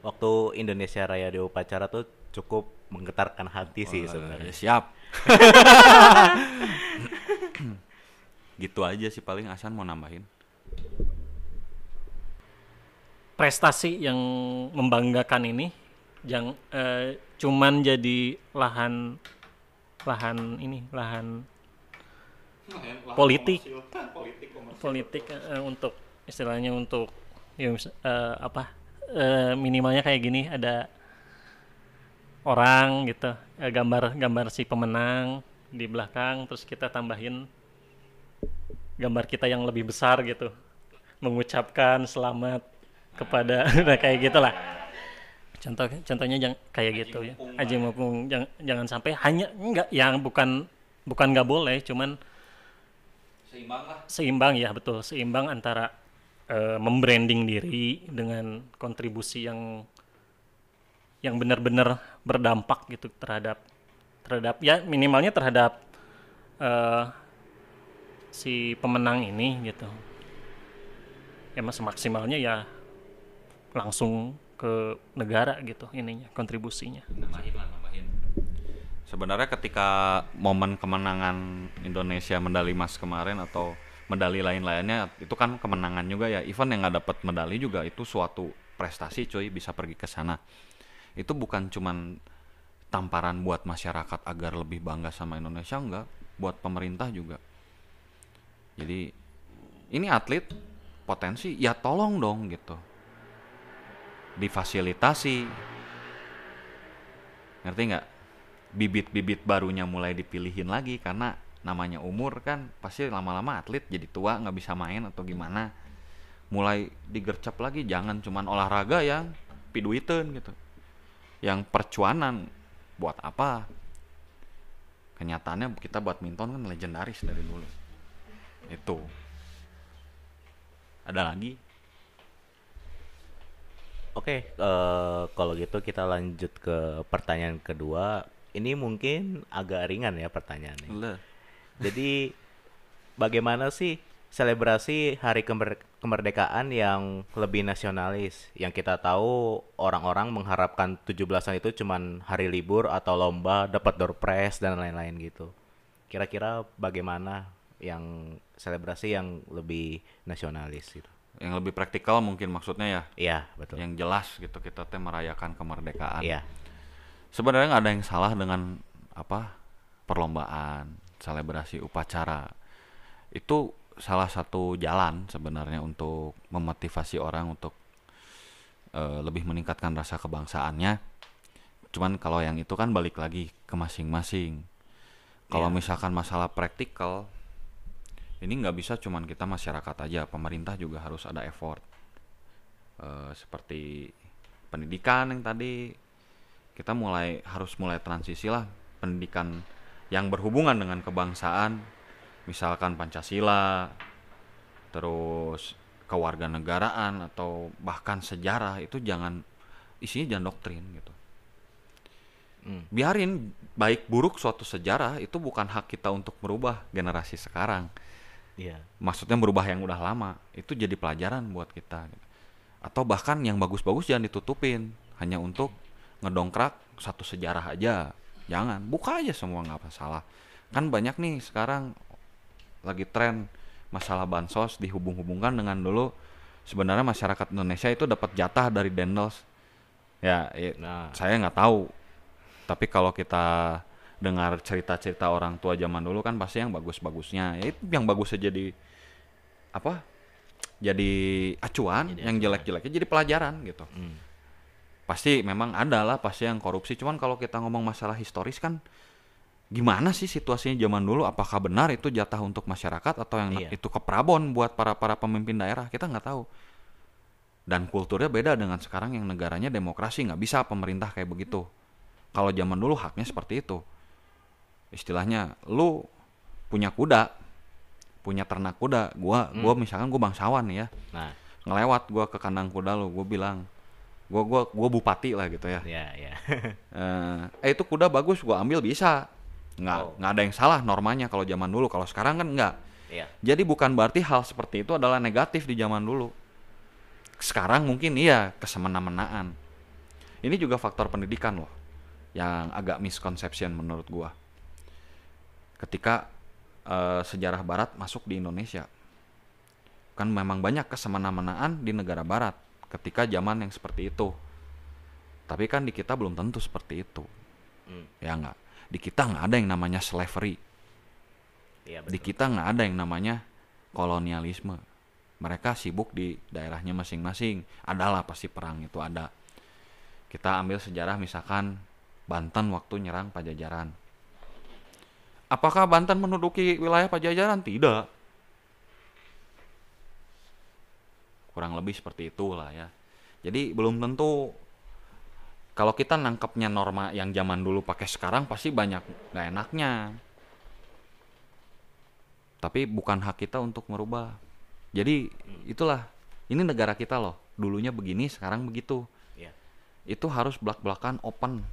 Waktu Indonesia Raya di upacara tuh cukup menggetarkan hati sih Eh, sebenarnya. siap. Gitu aja sih paling Asan mau nambahin. prestasi yang membanggakan ini yang eh, cuman jadi lahan lahan ini lahan Politik. politik eh, untuk istilahnya untuk ya, eh, apa eh, minimalnya kayak gini ada orang gitu. Eh, gambar gambar si pemenang di belakang terus kita tambahin gambar kita yang lebih besar gitu. Mengucapkan selamat kepada nah, kayak gitulah. Contoh contohnya jangan kayak gitu ya. Aja mumpung jangan, jangan sampai hanya enggak yang bukan bukan nggak boleh cuman Seimbang lah. seimbang ya betul. Seimbang antara eh, membranding diri dengan kontribusi yang yang benar-benar berdampak gitu terhadap terhadap ya minimalnya terhadap eh, si pemenang ini gitu. Ya mas maksimalnya ya langsung ke negara gitu ininya kontribusinya. Nambahin lah nambahin. Sebenarnya ketika momen kemenangan Indonesia medali emas kemarin atau medali lain-lainnya itu kan kemenangan juga ya. Event yang nggak dapat medali juga itu suatu prestasi cuy bisa pergi ke sana itu bukan cuman tamparan buat masyarakat agar lebih bangga sama Indonesia enggak. Buat pemerintah juga. Jadi ini atlet potensi ya tolong dong gitu. Difasilitasi. Ngerti nggak bibit-bibit barunya mulai dipilihin lagi karena namanya umur kan pasti lama-lama atlet jadi tua nggak bisa main atau gimana. Mulai digercep lagi jangan cuman olahraga yang piduiten gitu yang percuanan buat apa kenyataannya kita buat minton kan legendaris dari dulu itu ada lagi Oke, eh, kalau gitu kita lanjut ke pertanyaan kedua. Ini mungkin agak ringan ya pertanyaannya. Leh. Jadi bagaimana sih selebrasi hari kemer- kemerdekaan yang lebih nasionalis. Yang kita tahu orang-orang mengharapkan 17-an itu cuman hari libur atau lomba, dapat door prize dan lain-lain gitu. Kira-kira bagaimana yang selebrasi yang lebih nasionalis gitu. Yang lebih praktikal mungkin maksudnya ya. Iya, betul. Yang jelas gitu kita teh merayakan kemerdekaan. Iya. Sebenarnya nggak ada yang salah dengan apa perlombaan, selebrasi upacara. Itu salah satu jalan sebenarnya untuk memotivasi orang untuk eh, lebih meningkatkan rasa kebangsaannya. Cuman kalau yang itu kan balik lagi ke masing-masing. Kalau Iya. misalkan masalah praktikal, ini nggak bisa cuman kita masyarakat aja, pemerintah juga harus ada effort. Eh, seperti pendidikan yang tadi kita mulai harus mulai transisi lah pendidikan yang berhubungan dengan kebangsaan misalkan Pancasila terus kewarganegaraan atau bahkan sejarah itu jangan isinya jangan doktrin gitu Hmm. biarin baik buruk suatu sejarah itu bukan hak kita untuk merubah generasi sekarang Iya. maksudnya merubah yang udah lama itu jadi pelajaran buat kita gitu. atau bahkan yang bagus-bagus jangan ditutupin hanya untuk ngedongkrak satu sejarah aja jangan buka aja semua nggak masalah kan banyak nih sekarang lagi tren masalah bansos dihubung-hubungkan dengan dulu sebenarnya masyarakat Indonesia itu dapat jatah dari Dendels. Ya Nah, saya nggak tahu. Tapi kalau kita dengar cerita-cerita orang tua zaman dulu kan pasti yang bagus-bagusnya. Ya itu yang bagus aja jadi apa jadi acuan Jadi yang jelek-jeleknya jadi pelajaran gitu. Hmm. pasti memang ada lah pasti yang korupsi. Cuman kalau kita ngomong masalah historis kan gimana sih situasinya zaman dulu? Apakah benar itu jatah untuk masyarakat atau yang Iya. itu keprabon buat para para pemimpin daerah? Kita nggak tahu. Dan kulturnya beda dengan sekarang yang negaranya demokrasi. Nggak bisa pemerintah kayak begitu. Kalau zaman dulu haknya seperti itu. Istilahnya lu punya kuda punya ternak kuda. Gua gua misalkan gua bangsawan ya. Nah, ngelewat gua ke kandang kuda lu gua bilang gua gua gua bupati lah gitu ya. Ya, ya. Eh, eh itu kuda bagus gua ambil bisa nggak Oh. nggak ada yang salah normanya kalau zaman dulu. Kalau sekarang kan nggak. Iya. jadi bukan berarti hal seperti itu adalah negatif di zaman dulu. Sekarang mungkin iya kesemena-menaan. Ini juga faktor pendidikan loh yang agak misconception menurut gua. Ketika eh, sejarah barat masuk di Indonesia kan memang banyak kesemena-menaan di negara barat ketika zaman yang seperti itu. Tapi kan di kita belum tentu seperti itu. Hmm. ya nggak di kita nggak ada yang namanya slavery. Di betul. kita nggak ada yang namanya kolonialisme. Mereka sibuk di daerahnya masing-masing. Adalah pasti perang itu ada. Kita ambil sejarah misalkan Banten waktu nyerang Pajajaran. Apakah Banten menduduki wilayah Pajajaran? Tidak. Kurang lebih seperti itulah ya. Jadi belum tentu kalau kita nangkepnya norma yang zaman dulu pakai sekarang pasti banyak nggak enaknya tapi bukan hak kita untuk merubah. Jadi itulah ini negara kita loh. Dulunya begini, sekarang begitu. Iya. Itu harus belak-belakan open.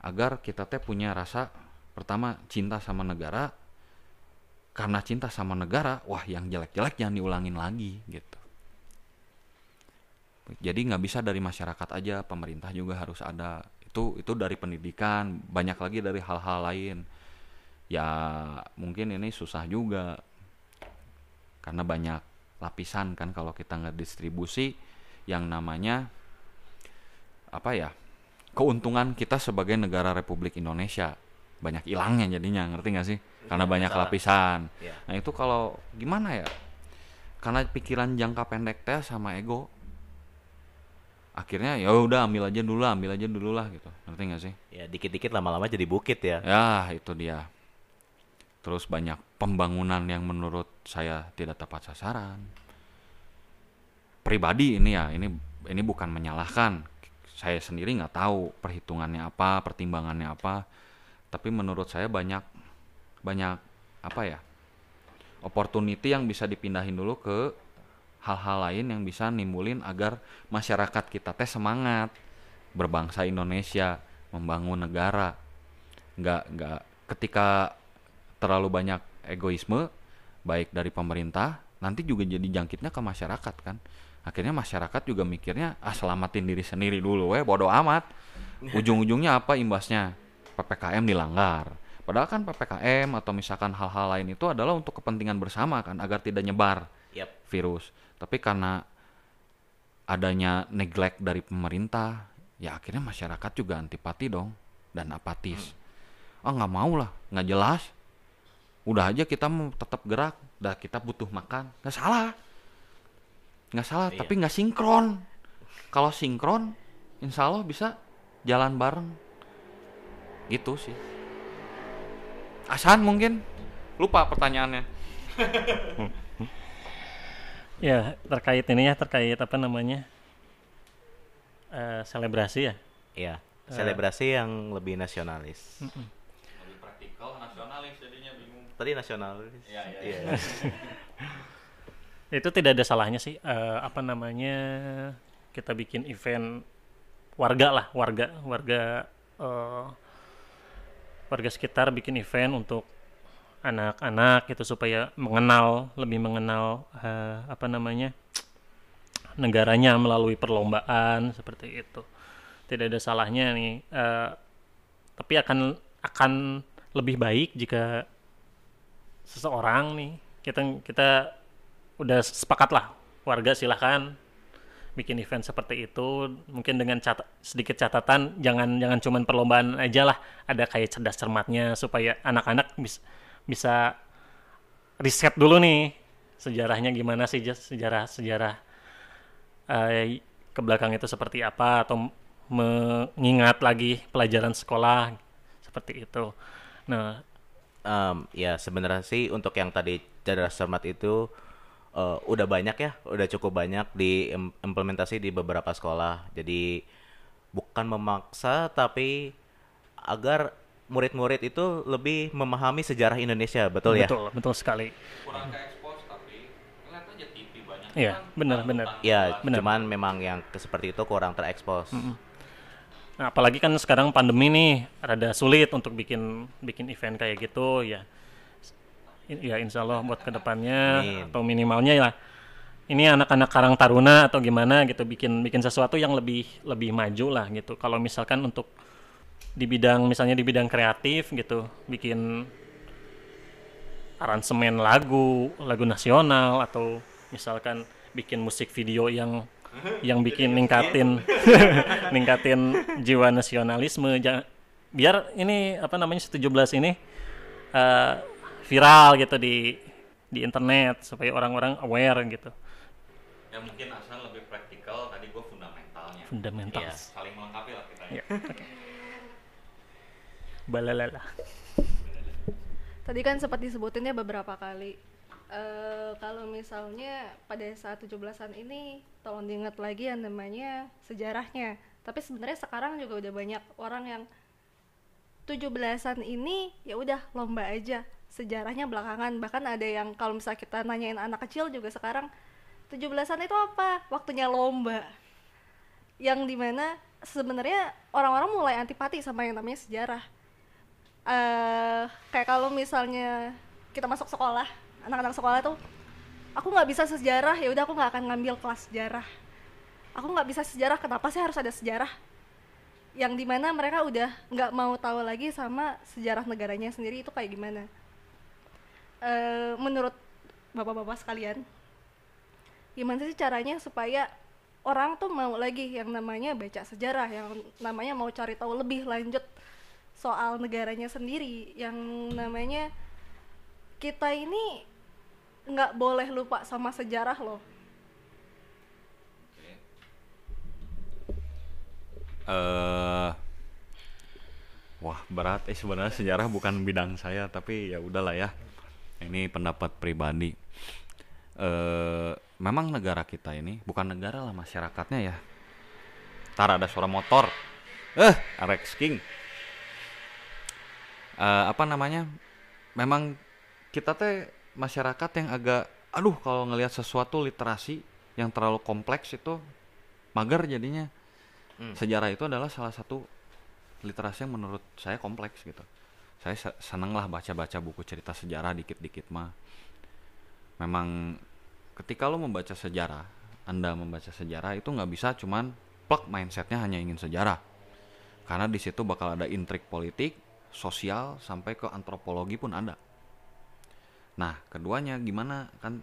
Agar kita teh punya rasa pertama cinta sama negara. Karena cinta sama negara, wah yang jelek-jelek jangan diulangin lagi gitu. Jadi nggak bisa dari masyarakat aja, pemerintah juga harus ada. Itu itu dari pendidikan, banyak lagi dari hal-hal lain. Ya mungkin ini susah juga. Karena banyak lapisan kan kalau kita nggak distribusi yang namanya apa ya keuntungan kita sebagai negara Republik Indonesia. Banyak hilangnya jadinya ngerti nggak sih? Karena banyak lapisan. Iya. nah itu kalau gimana ya? Karena pikiran jangka pendek teh sama ego akhirnya ya udah ambil aja dulu lah, ambil aja dulu lah gitu ngerti nggak sih Ya, dikit-dikit lama-lama jadi bukit ya. Ya, itu dia. Terus banyak pembangunan yang menurut saya tidak tepat sasaran. Pribadi ini ya, ini ini bukan menyalahkan. Saya sendiri nggak tahu perhitungannya apa, pertimbangannya apa. Tapi menurut saya banyak banyak apa ya? Opportunity yang bisa dipindahin dulu ke hal-hal lain yang bisa nimbulin agar masyarakat kita teh semangat berbangsa Indonesia, membangun negara. Nggak nggak ketika terlalu banyak egoisme, baik dari pemerintah nanti juga jadi jangkitnya ke masyarakat kan. Akhirnya masyarakat juga mikirnya ah selamatin diri sendiri dulu weh bodoh amat. Ujung-ujungnya apa imbasnya? Ppkm dilanggar. Padahal kan ppkm atau misalkan hal-hal lain itu adalah untuk kepentingan bersama kan agar tidak nyebar Yap. virus tapi karena adanya neglect dari pemerintah ya akhirnya masyarakat juga antipati dong dan apatis. Ah nggak mau lah nggak jelas. Udah aja kita mau tetap gerak dah kita butuh makan. Nggak salah. Nggak salah Iya. tapi nggak sinkron. Kalau sinkron insya Allah bisa jalan bareng. Gitu sih. Asan mungkin? Lupa pertanyaannya Ya, terkait ini ya, terkait apa namanya? eh, selebrasi ya. Iya. Selebrasi yang lebih nasionalis. lebih praktikal nasionalis jadinya bingung Tadi nasionalis. Iya, iya, Iya. Itu tidak ada salahnya sih eh, apa namanya? Kita bikin event warga lah, warga, warga eh, warga sekitar bikin event untuk anak-anak gitu supaya mengenal lebih mengenal eh, apa namanya negaranya melalui perlombaan seperti itu. Tidak ada salahnya nih eh, tapi akan akan lebih baik jika seseorang nih kita kita udah sepakat lah warga silahkan bikin event seperti itu. Mungkin dengan cat- sedikit catatan jangan jangan cuman perlombaan aja lah ada kayak cerdas cermatnya supaya anak-anak bis- bisa riset dulu nih sejarahnya gimana sih sejarah sejarah eh, ke belakang itu seperti apa atau mengingat lagi pelajaran sekolah seperti itu nah Em, ya sebenarnya sih untuk yang tadi cerdas cermat itu eh, udah banyak ya, udah cukup banyak diimplementasi di beberapa sekolah. Jadi bukan memaksa tapi agar murid-murid itu lebih memahami sejarah Indonesia, betul, ya? betul betul sekali kurang ke expose tapi lihat aja TV banyak Iya, kan benar, benar. Ya, Benar. cuman memang yang seperti itu kurang terekspos. Nah, apalagi kan sekarang pandemi nih rada sulit untuk bikin bikin event kayak gitu ya. Ya insya Allah buat ke depannya Amin. atau minimalnya ya ini anak-anak Karang Taruna atau gimana gitu bikin bikin sesuatu yang lebih lebih maju lah gitu. Kalau misalkan untuk di bidang misalnya di bidang kreatif gitu bikin aransemen lagu lagu nasional atau misalkan bikin musik video yang yang bikin ningkatin ningkatin jiwa nasionalisme. Biar ini apa namanya 17 ini eh, viral gitu di di internet supaya orang-orang aware gitu. Ya mungkin asal lebih praktikal. Tadi gue fundamentalnya. Fundamental. Iya. saling melengkapi lah kita Ya, oke. Balalala Tadi kan sempat disebutinnya beberapa kali. Eh, kalau misalnya pada saat 17-an ini tolong diingat lagi yang namanya sejarahnya. Tapi sebenarnya sekarang juga udah banyak orang yang 17-an ini ya udah lomba aja. Sejarahnya belakangan. Bahkan ada yang kalau misalnya kita nanyain anak kecil juga sekarang 17-an itu apa? Waktunya lomba. Yang di mana sebenarnya orang-orang mulai antipati sama yang namanya sejarah eh kayak kalau misalnya kita masuk sekolah anak-anak sekolah tuh aku nggak bisa sejarah ya udah aku nggak akan ngambil kelas sejarah. Aku nggak bisa sejarah kenapa sih harus ada sejarah? Yang di mana mereka udah nggak mau tahu lagi sama sejarah negaranya sendiri itu kayak gimana. Eh menurut bapak-bapak sekalian gimana sih caranya supaya orang tuh mau lagi yang namanya baca sejarah yang namanya mau cari tahu lebih lanjut soal negaranya sendiri yang namanya kita ini nggak boleh lupa sama sejarah loh. Eh wah berat eh sebenarnya sejarah bukan bidang saya tapi ya udahlah ya. Ini pendapat pribadi. Eh memang negara kita ini bukan negara lah masyarakatnya ya. Tar ada suara motor. Eh Rex King Eh, apa namanya memang kita teh masyarakat yang agak aduh kalau ngelihat sesuatu literasi yang terlalu kompleks itu mager jadinya. Sejarah itu adalah salah satu literasi yang menurut saya kompleks gitu. Saya se- seneng lah baca-baca buku cerita sejarah dikit-dikit mah. Memang ketika lo membaca sejarah anda membaca sejarah itu nggak bisa cuman plug mindsetnya hanya ingin sejarah. Karena di situ bakal ada intrik politik sosial sampai ke antropologi pun ada. Nah keduanya gimana kan?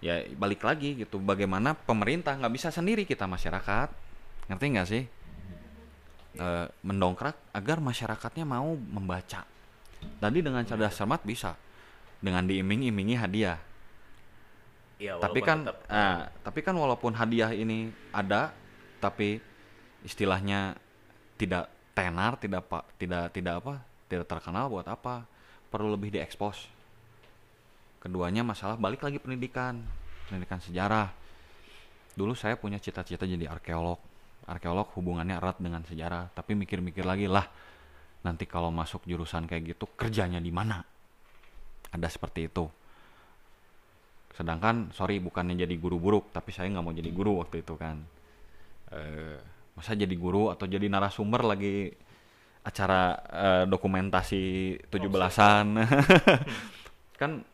Ya balik lagi gitu bagaimana pemerintah nggak bisa sendiri kita masyarakat. Ngerti nggak sih? Eh, mendongkrak agar masyarakatnya mau membaca. Tadi dengan cerdas cermat bisa dengan diiming-imingi hadiah. Iya, tapi kan tetap- ah, tapi kan walaupun hadiah ini ada tapi istilahnya tidak tenar tidak tidak tidak apa tidak terkenal buat apa perlu lebih diekspos. Keduanya masalah balik lagi pendidikan pendidikan sejarah. Dulu saya punya cita-cita jadi arkeolog. Arkeolog hubungannya erat dengan sejarah tapi mikir-mikir lagi lah nanti kalau masuk jurusan kayak gitu kerjanya di mana? Ada seperti itu. Sedangkan sorry bukannya jadi guru buruk tapi saya nggak mau jadi guru waktu itu kan. Eh masa jadi guru atau jadi narasumber lagi acara eh, dokumentasi tujuh belasan? Kan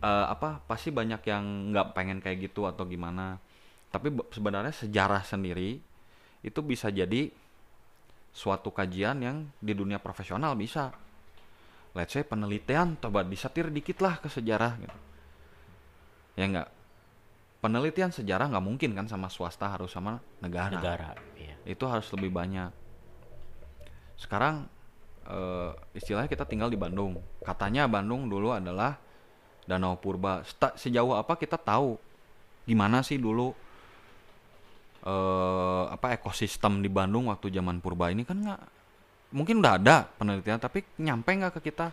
eh, apa pasti banyak yang nggak pengen kayak gitu atau gimana. Tapi be- sebenarnya sejarah sendiri itu bisa jadi suatu kajian yang di dunia profesional bisa. Let's say penelitian coba disetir dikit lah ke sejarah gitu. Ya enggak penelitian sejarah nggak mungkin kan sama swasta harus sama negara. Negara iya. itu harus lebih banyak. Sekarang eh, istilahnya kita tinggal di Bandung. Katanya Bandung dulu adalah danau purba. Sta- sejauh apa kita tahu gimana sih dulu eh apa ekosistem di Bandung waktu zaman purba ini? Kan nggak mungkin udah ada penelitian tapi nyampe nggak ke kita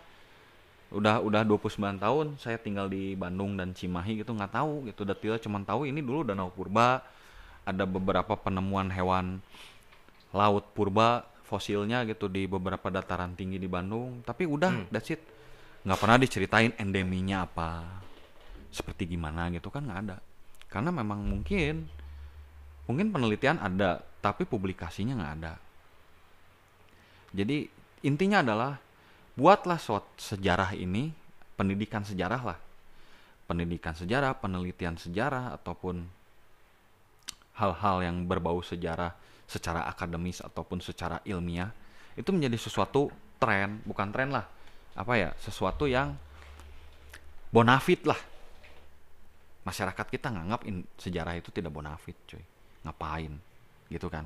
udah udah 29 tahun saya tinggal di Bandung dan Cimahi gitu nggak tahu gitu detail cuman tahu ini dulu danau purba ada beberapa penemuan hewan laut purba fosilnya gitu di beberapa dataran tinggi di Bandung tapi udah that's it. Nggak pernah diceritain endeminya apa seperti gimana gitu kan nggak ada. Karena memang mungkin mungkin penelitian ada tapi publikasinya nggak ada. Jadi intinya adalah buatlah suatu sejarah ini pendidikan sejarah lah. Pendidikan sejarah penelitian sejarah ataupun hal-hal yang berbau sejarah secara akademis ataupun secara ilmiah itu menjadi sesuatu tren bukan tren lah. Apa ya? Sesuatu yang bonafit lah. Masyarakat kita nganggap in- sejarah itu tidak bonafit cuy. Ngapain? Gitu kan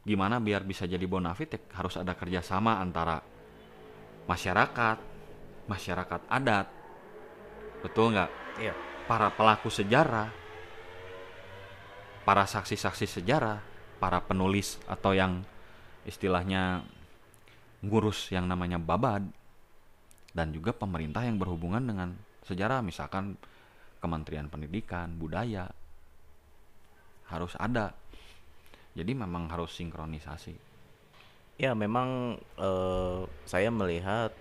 gimana biar bisa jadi bonafit ya harus ada kerjasama antara masyarakat masyarakat adat. Betul nggak? Iya. para pelaku sejarah para saksi-saksi sejarah para penulis atau yang istilahnya ngurus yang namanya babad dan juga pemerintah yang berhubungan dengan sejarah misalkan Kementerian Pendidikan Budaya harus ada jadi memang harus sinkronisasi Ya memang eh, saya melihat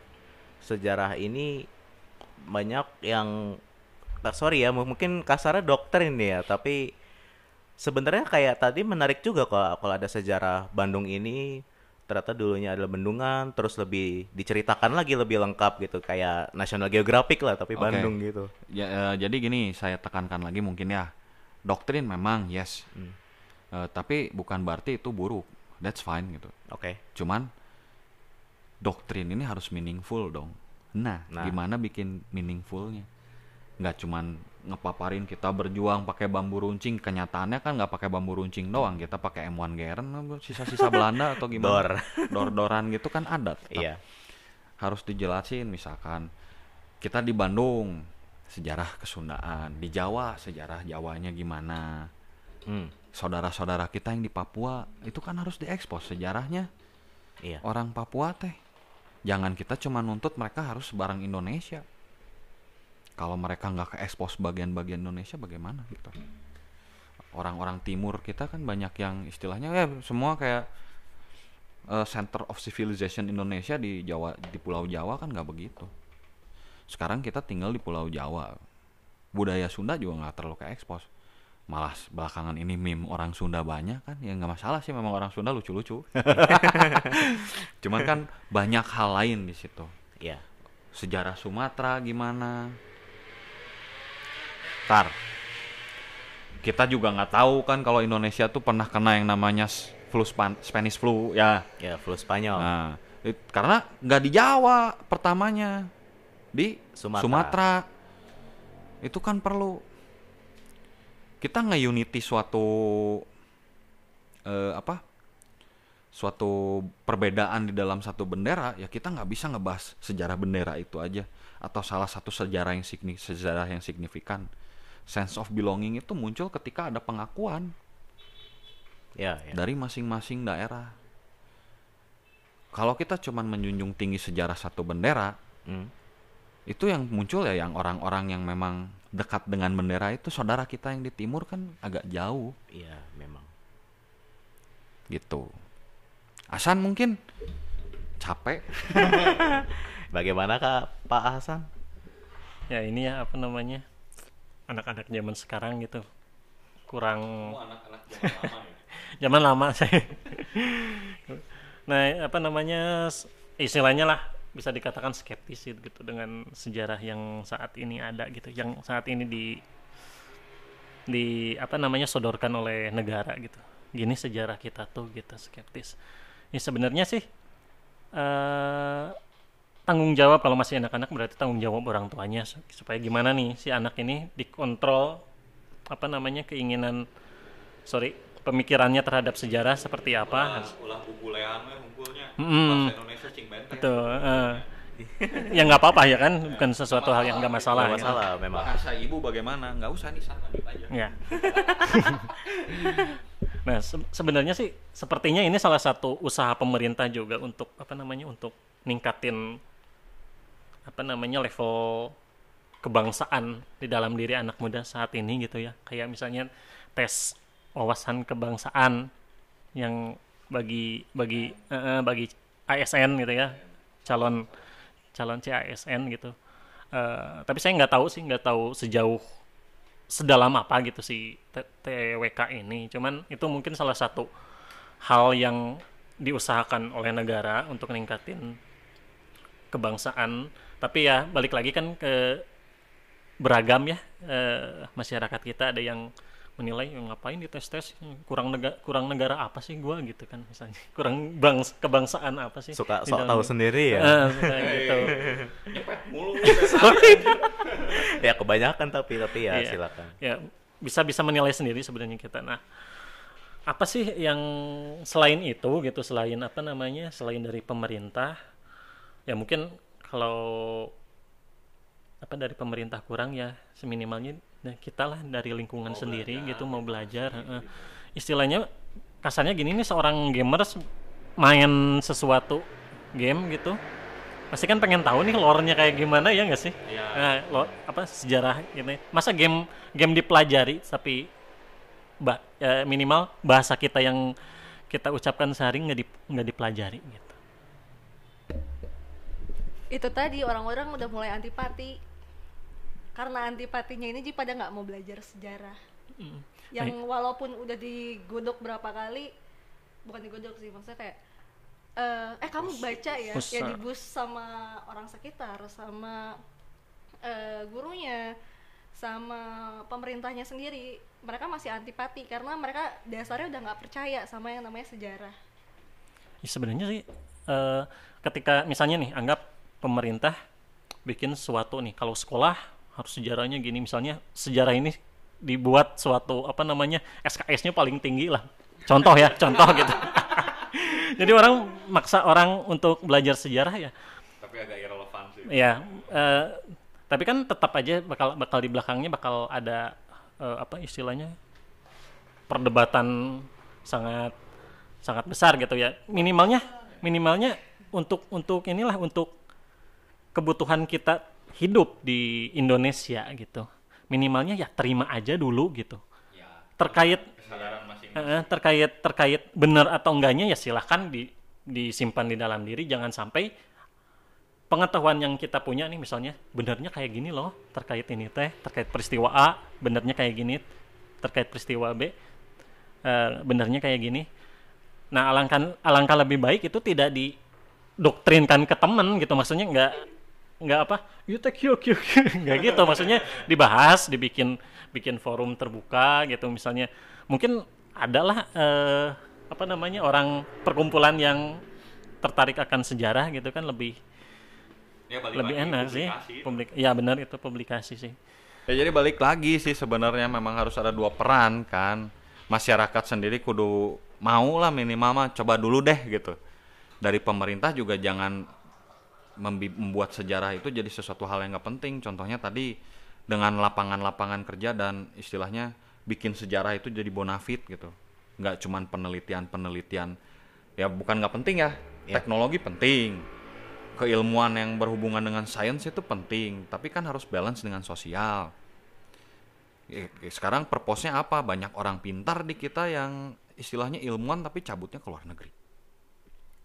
sejarah ini banyak yang ah, sorry ya mu- mungkin kasarnya dokter ini ya tapi sebenarnya kayak tadi menarik juga kalau kalau ada sejarah Bandung ini ternyata dulunya adalah bendungan terus lebih diceritakan lagi lebih lengkap gitu kayak National Geographic lah tapi Oke. Bandung gitu. Ya, eh, jadi gini, saya tekankan lagi mungkin ya. Doktrin memang yes. Eh, tapi bukan berarti itu buruk. That's fine gitu. Oke. Cuman doktrin ini harus meaningful dong. Nah, Nah. gimana bikin meaningfulnya? Nggak cuman ngepaparin kita berjuang pakai bambu runcing, kenyataannya kan nggak pakai bambu runcing doang, kita pakai M1 Geren, sisa-sisa Belanda atau gimana? Dor. Dor-doran gitu kan ada. tetap Iya. harus dijelasin misalkan kita di Bandung sejarah kesundaan di Jawa sejarah Jawanya gimana Hmm. saudara-saudara kita yang di Papua itu kan harus diekspos sejarahnya. Iya. orang Papua teh. Jangan kita cuma nuntut mereka harus barang Indonesia. Kalau mereka nggak ke ekspos bagian-bagian Indonesia bagaimana gitu? Orang-orang timur kita kan banyak yang istilahnya ya semua kayak eh, center of civilization Indonesia di Jawa di Pulau Jawa kan nggak begitu. Sekarang kita tinggal di Pulau Jawa. Budaya Sunda juga nggak terlalu ke ekspos malah belakangan ini meme orang Sunda banyak kan ya nggak masalah sih memang orang Sunda lucu-lucu cuman kan banyak hal lain di situ Iya. sejarah Sumatera gimana tar kita juga nggak tahu kan kalau Indonesia tuh pernah kena yang namanya flu Span- Spanish flu ya Ya, flu Spanyol. Nah, it- karena nggak di Jawa pertamanya, di Sumatera. Sumatera. Itu kan perlu kita nge-unity suatu eh, apa? Suatu perbedaan di dalam satu bendera, ya kita nggak bisa ngebahas sejarah bendera itu aja atau salah satu sejarah yang signi, sejarah yang signifikan. Sense of belonging itu muncul ketika ada pengakuan Ya, ya. dari masing-masing daerah. Kalau kita cuman menjunjung tinggi sejarah satu bendera, Hmm. itu yang muncul ya yang orang-orang yang memang dekat dengan bendera itu saudara kita yang di timur kan agak jauh Iya, memang. gitu. Hasan mungkin capek. Bagaimana Kak Pak Hasan? ya ini ya apa namanya anak-anak zaman sekarang gitu kurang zaman lama saya nah apa namanya istilahnya lah bisa dikatakan skeptis gitu dengan sejarah yang saat ini ada gitu yang saat ini di di apa namanya sodorkan oleh negara gitu. Gini sejarah kita tuh gitu skeptis. Ya sebenarnya sih eh tanggung jawab kalau masih anak-anak berarti tanggung jawab orang tuanya su- supaya gimana nih si anak ini dikontrol apa namanya keinginan sorry pemikirannya terhadap sejarah seperti apa. Ulah bubulean Mm-mm. Indonesia cing benteng. itu eh. ya nggak apa-apa ya kan bukan sesuatu hal yang nggak masalah, Nggak gitu. masalah memang. Bahasa ibu bagaimana? Nggak usah nih sana aja. Ya. nah, se- sebenarnya sih sepertinya ini salah satu usaha pemerintah juga untuk apa namanya untuk ningkatin apa namanya level kebangsaan di dalam diri anak muda saat ini gitu ya. Kayak misalnya tes wawasan kebangsaan yang bagi bagi eh, bagi ASN gitu ya. Calon calon CASN gitu. Eh, tapi saya nggak tahu sih, nggak tahu sejauh sedalam apa gitu si TWK ini. Cuman itu mungkin salah satu hal yang diusahakan oleh negara untuk meningkatin kebangsaan. Tapi ya balik lagi kan ke beragam ya eh, masyarakat kita ada yang menilai "Ya, ngapain dites tes kurang negara kurang negara apa sih gua gitu kan misalnya kurang bangs kebangsaan apa sih Suka sok tahu sendiri ya. Eh, suka gitu Nyepet mulu. ya kebanyakan tapi tapi ya Iya. silakan. ya bisa bisa menilai sendiri sebenarnya kita nah apa sih yang selain itu gitu selain apa namanya selain dari pemerintah ya mungkin kalau apa dari pemerintah kurang ya seminimalnya ya kita lah dari lingkungan sendiri gitu mau belajar heeh. istilahnya kasarnya gini nih seorang gamers main sesuatu game gitu pasti kan pengen tahu nih lore-nya kayak gimana ya nggak sih Iya. Nah, lo apa sejarah gitu ya. masa game game dipelajari tapi ba- ya, minimal bahasa kita yang kita ucapkan sehari nggak di- nggak dipelajari gitu itu tadi orang-orang udah mulai antipati karena antipatinya ini jadi pada nggak mau belajar sejarah. Yang walaupun udah digodok berapa kali bukan digodok sih maksudnya kayak eh, eh kamu baca ya Bus, ya ah. dibus sama orang sekitar sama eh, gurunya sama pemerintahnya sendiri mereka masih antipati karena mereka dasarnya udah nggak percaya sama yang namanya sejarah. Ya, sebenarnya sih eh, ketika misalnya nih anggap pemerintah bikin sesuatu nih kalau sekolah harus sejarahnya gini. Misalnya sejarah ini dibuat suatu apa namanya SKS-nya paling tinggi lah. Contoh ya contoh gitu. Jadi orang maksa orang untuk belajar sejarah ya. Tapi agak irrelevan sih. ya eh, tapi kan tetap aja bakal bakal di belakangnya bakal ada eh, apa istilahnya perdebatan sangat sangat besar gitu ya. Minimalnya minimalnya untuk untuk inilah untuk kebutuhan kita hidup di Indonesia gitu. Minimalnya ya terima aja dulu gitu. Ya, terkait kesadaran masing Eh, terkait terkait benar atau enggaknya ya silahkan di, disimpan di dalam diri. Jangan sampai pengetahuan yang kita punya nih misalnya benarnya kayak gini loh terkait ini teh terkait peristiwa A benarnya kayak gini terkait peristiwa B eh, benarnya kayak gini. Nah alangkah alangkah lebih baik itu tidak didoktrinkan ke temen gitu. Maksudnya nggak nggak apa you take yuk yuk nggak gitu maksudnya dibahas dibikin bikin forum terbuka gitu misalnya mungkin adalah eh, apa namanya orang perkumpulan yang tertarik akan sejarah gitu kan lebih Ya, balik lebih lagi, enak sih publikasi. publik ya benar itu publikasi sih Ya jadi balik lagi sih sebenarnya memang harus ada dua peran kan. Masyarakat sendiri kudu mau lah minimal mah coba dulu deh gitu. Dari pemerintah juga jangan membuat sejarah itu jadi sesuatu hal yang nggak penting. Contohnya tadi dengan lapangan-lapangan kerja dan istilahnya bikin sejarah itu jadi bonafit gitu. Nggak cuman penelitian-penelitian ya bukan nggak penting ya. Ya. Teknologi penting keilmuan yang berhubungan dengan sains itu penting, tapi kan harus balance dengan sosial. Ya, ya, Sekarang purpose-nya apa? Banyak orang pintar di kita yang istilahnya ilmuwan tapi cabutnya ke luar negeri.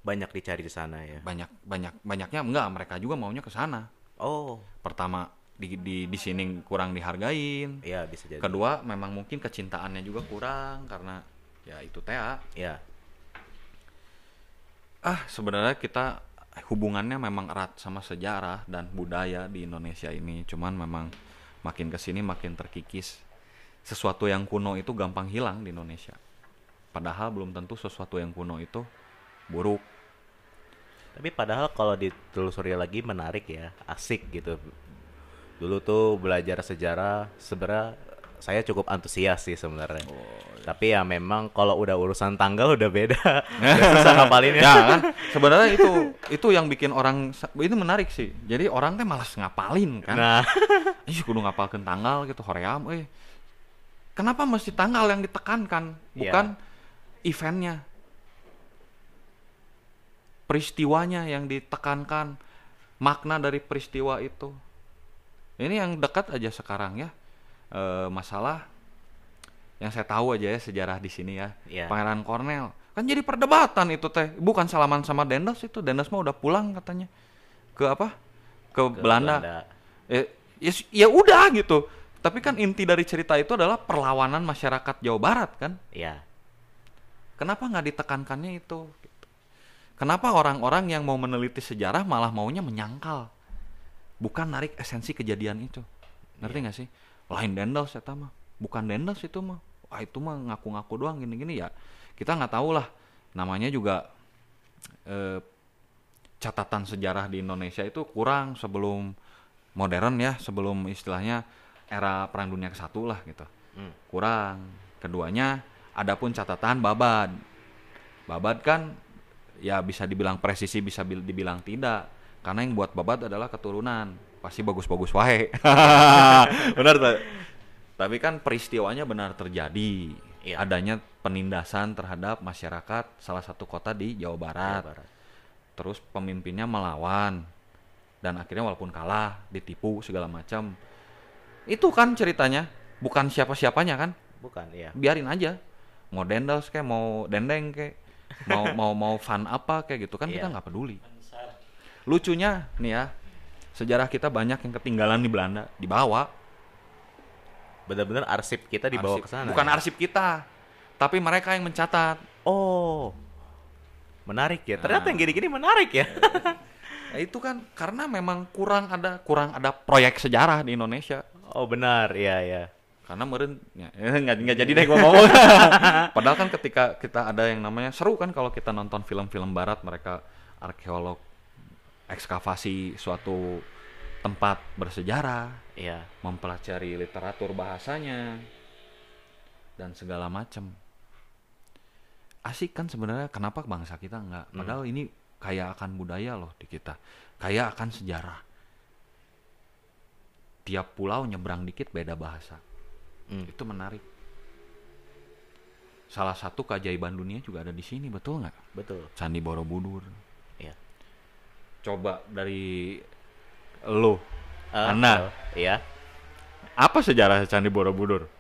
Banyak dicari di sana ya. Banyak banyak banyaknya enggak, mereka juga maunya ke sana. Oh, Pertama di di di sini kurang dihargain. iya bisa jadi. Kedua, memang mungkin kecintaannya juga kurang karena ya itu TA. Ya, Ah, sebenarnya kita hubungannya memang erat sama sejarah dan budaya di Indonesia ini. Cuman memang makin ke sini makin terkikis. Sesuatu yang kuno itu gampang hilang di Indonesia. Padahal belum tentu sesuatu yang kuno itu buruk. Tapi padahal kalau ditelusuri lagi menarik ya, asik gitu. Dulu tuh belajar sejarah sebenarnya saya cukup antusias sih sebenarnya. Tapi ya memang kalau udah urusan tanggal udah beda. Udah susah ngapalinnya. ya kan? Sebenarnya itu itu yang bikin orang ini menarik sih. Jadi orang teh malas ngapalin kan. Nah, Ih, kudu ngapalkeun tanggal gitu hoream euy. Kenapa mesti tanggal yang ditekankan, bukan eventnya? Peristiwanya yang ditekankan, makna dari peristiwa itu. Ini yang dekat aja sekarang ya. Eh, masalah yang saya tahu aja ya sejarah di sini ya. Iya. Pangeran Cornell. Kan jadi perdebatan itu teh. Bukan salaman sama Dendas itu. Dendas mah udah pulang katanya. Ke apa? Ke, ke Belanda eh, ya, ya udah gitu tapi kan inti dari cerita itu adalah perlawanan masyarakat Jawa Barat kan Ya, kenapa nggak ditekankannya itu. Kenapa orang-orang yang mau meneliti sejarah malah maunya menyangkal? Bukan narik esensi kejadian itu. Ngerti nggak sih? Lain dendels ya mah. Bukan dendels itu mah. Wah itu mah ngaku-ngaku doang gini-gini ya. Kita nggak tahu lah. Namanya juga eh, catatan sejarah di Indonesia itu kurang sebelum modern ya sebelum istilahnya era perang dunia ke satu lah gitu. Hmm. kurang. Keduanya adapun catatan babad. Babad kan ya bisa dibilang presisi bisa bil- dibilang tidak. Karena yang buat babad adalah keturunan. Pasti bagus-bagus wae. Benar tak? tapi kan peristiwanya benar terjadi. Iya. adanya penindasan terhadap masyarakat salah satu kota di Jawa Barat. Jawa Barat. terus pemimpinnya melawan. Dan akhirnya walaupun kalah ditipu segala macam. Itu kan ceritanya. Bukan siapa-siapanya kan? Bukan, iya. biarin aja. Mau dendels kayak mau dendeng kayak mau mau mau fun apa kayak gitu kan kita Iya. nggak peduli lucunya nih ya sejarah kita banyak yang ketinggalan di Belanda dibawa Benar-benar arsip kita dibawa ke sana. bukan ya? arsip kita tapi mereka yang mencatat Oh. Menarik ya. Ternyata Nah. yang gini-gini menarik ya. Ya, itu kan karena memang kurang ada kurang ada proyek sejarah di Indonesia oh, benar. Iya, iya. Karena meren ya, nggak nggak jadi deh gua ngomong. Padahal kan ketika kita ada yang namanya seru kan kalau kita nonton film-film barat mereka arkeolog ekskavasi suatu tempat bersejarah Iya. mempelajari literatur bahasanya dan segala macam asik kan sebenarnya kenapa bangsa kita nggak? Padahal ini kaya akan budaya loh di kita. Kaya akan sejarah. Tiap pulau nyebrang dikit beda bahasa Hmm. itu menarik salah satu keajaiban dunia juga ada di sini betul nggak Betul. Candi Borobudur Iya. coba dari lo Eh, Anda. eh, Iya. apa sejarah Candi Borobudur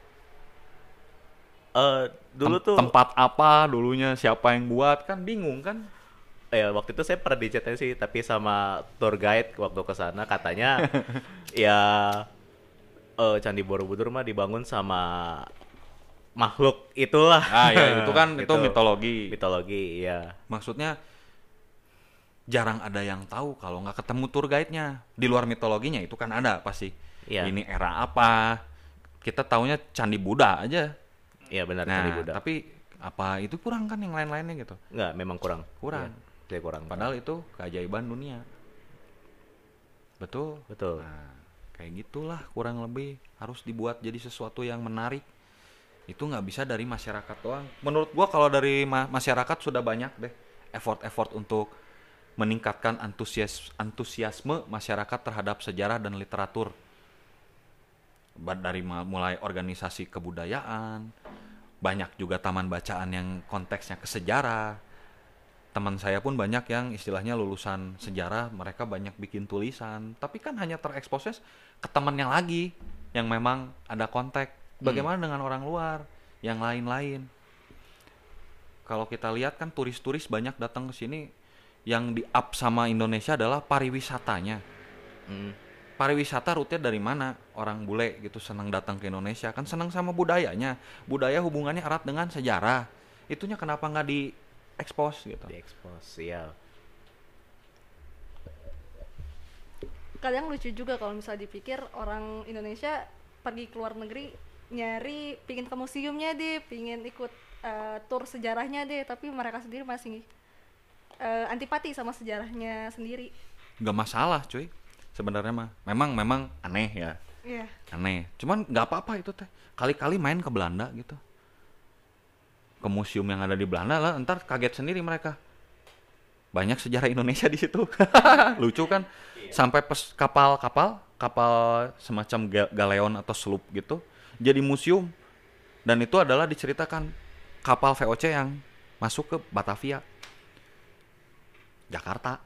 Eh, dulu Tem- tuh tempat apa dulunya siapa yang buat kan bingung kan ya waktu itu saya pernah diceritain sih tapi sama tour guide waktu ke sana katanya ya eh, Candi Borobudur mah dibangun sama makhluk itulah. ah ya itu kan itu Gitu. mitologi Mitologi, ya. maksudnya jarang ada yang tahu kalau nggak ketemu tour guide-nya. Di luar mitologinya itu kan ada pasti. Iya. Ini era apa? Kita taunya Candi Buddha aja. Iya benar Nah, Candi Buddha. tapi apa itu kurang kan yang lain-lainnya gitu. Nggak, memang kurang. Kurang. Iya, kurang. Padahal itu keajaiban dunia. Betul. Betul. Nah, kayak gitulah kurang lebih harus dibuat jadi sesuatu yang menarik. Itu nggak bisa dari masyarakat doang. Menurut gua kalau dari ma- masyarakat sudah banyak deh effort-effort untuk meningkatkan antusias antusiasme masyarakat terhadap sejarah dan literatur. Dari mulai organisasi kebudayaan, banyak juga taman bacaan yang konteksnya ke sejarah. Teman saya pun banyak yang istilahnya lulusan sejarah, mereka banyak bikin tulisan, tapi kan hanya tereksposnya ke temannya lagi yang memang ada kontak. Bagaimana dengan orang luar yang lain-lain? Kalau kita lihat kan turis-turis banyak datang ke sini yang di up sama Indonesia adalah pariwisatanya. Mm. Pariwisata rute dari mana? Orang bule gitu senang datang ke Indonesia kan senang sama budayanya. Budaya hubungannya erat dengan sejarah. Itunya kenapa nggak di expose gitu? Di expose, iya. kadang lucu juga kalau misalnya dipikir orang Indonesia pergi ke luar negeri nyari pingin ke museumnya deh pingin ikut eh, tur sejarahnya deh tapi mereka sendiri masih eh, antipati sama sejarahnya sendiri Nggak masalah cuy. Sebenarnya mah memang memang aneh ya. Iya Aneh. Cuman nggak apa-apa itu teh. Kali-kali main ke Belanda gitu. Ke museum yang ada di Belanda lah, ntar kaget sendiri mereka. Banyak sejarah Indonesia di situ. Lucu kan? Sampai pes kapal-kapal, kapal semacam ga- galeon atau sloop gitu, jadi museum. Dan itu adalah diceritakan kapal VOC yang masuk ke Batavia. Jakarta.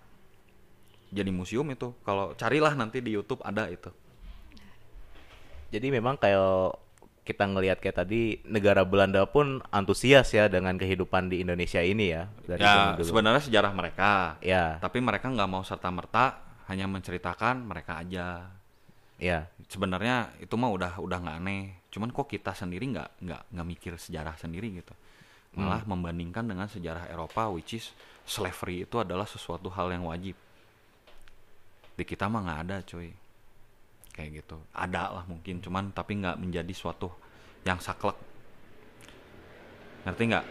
Jadi museum itu. Kalau carilah nanti di YouTube ada itu. Jadi memang kayak kita ngelihat kayak tadi negara Belanda pun antusias ya dengan kehidupan di Indonesia ini ya dari ya sebenarnya sejarah mereka. Ya, tapi mereka nggak mau serta merta hanya menceritakan mereka aja. Ya. sebenarnya itu mah udah udah nggak aneh. Cuman kok kita sendiri nggak nggak nggak mikir sejarah sendiri gitu. Malah membandingkan dengan sejarah Eropa which is slavery itu adalah sesuatu hal yang wajib. Di kita mah nggak ada cuy kayak gitu. Ada lah mungkin cuman tapi nggak menjadi suatu yang saklek. Ngerti nggak?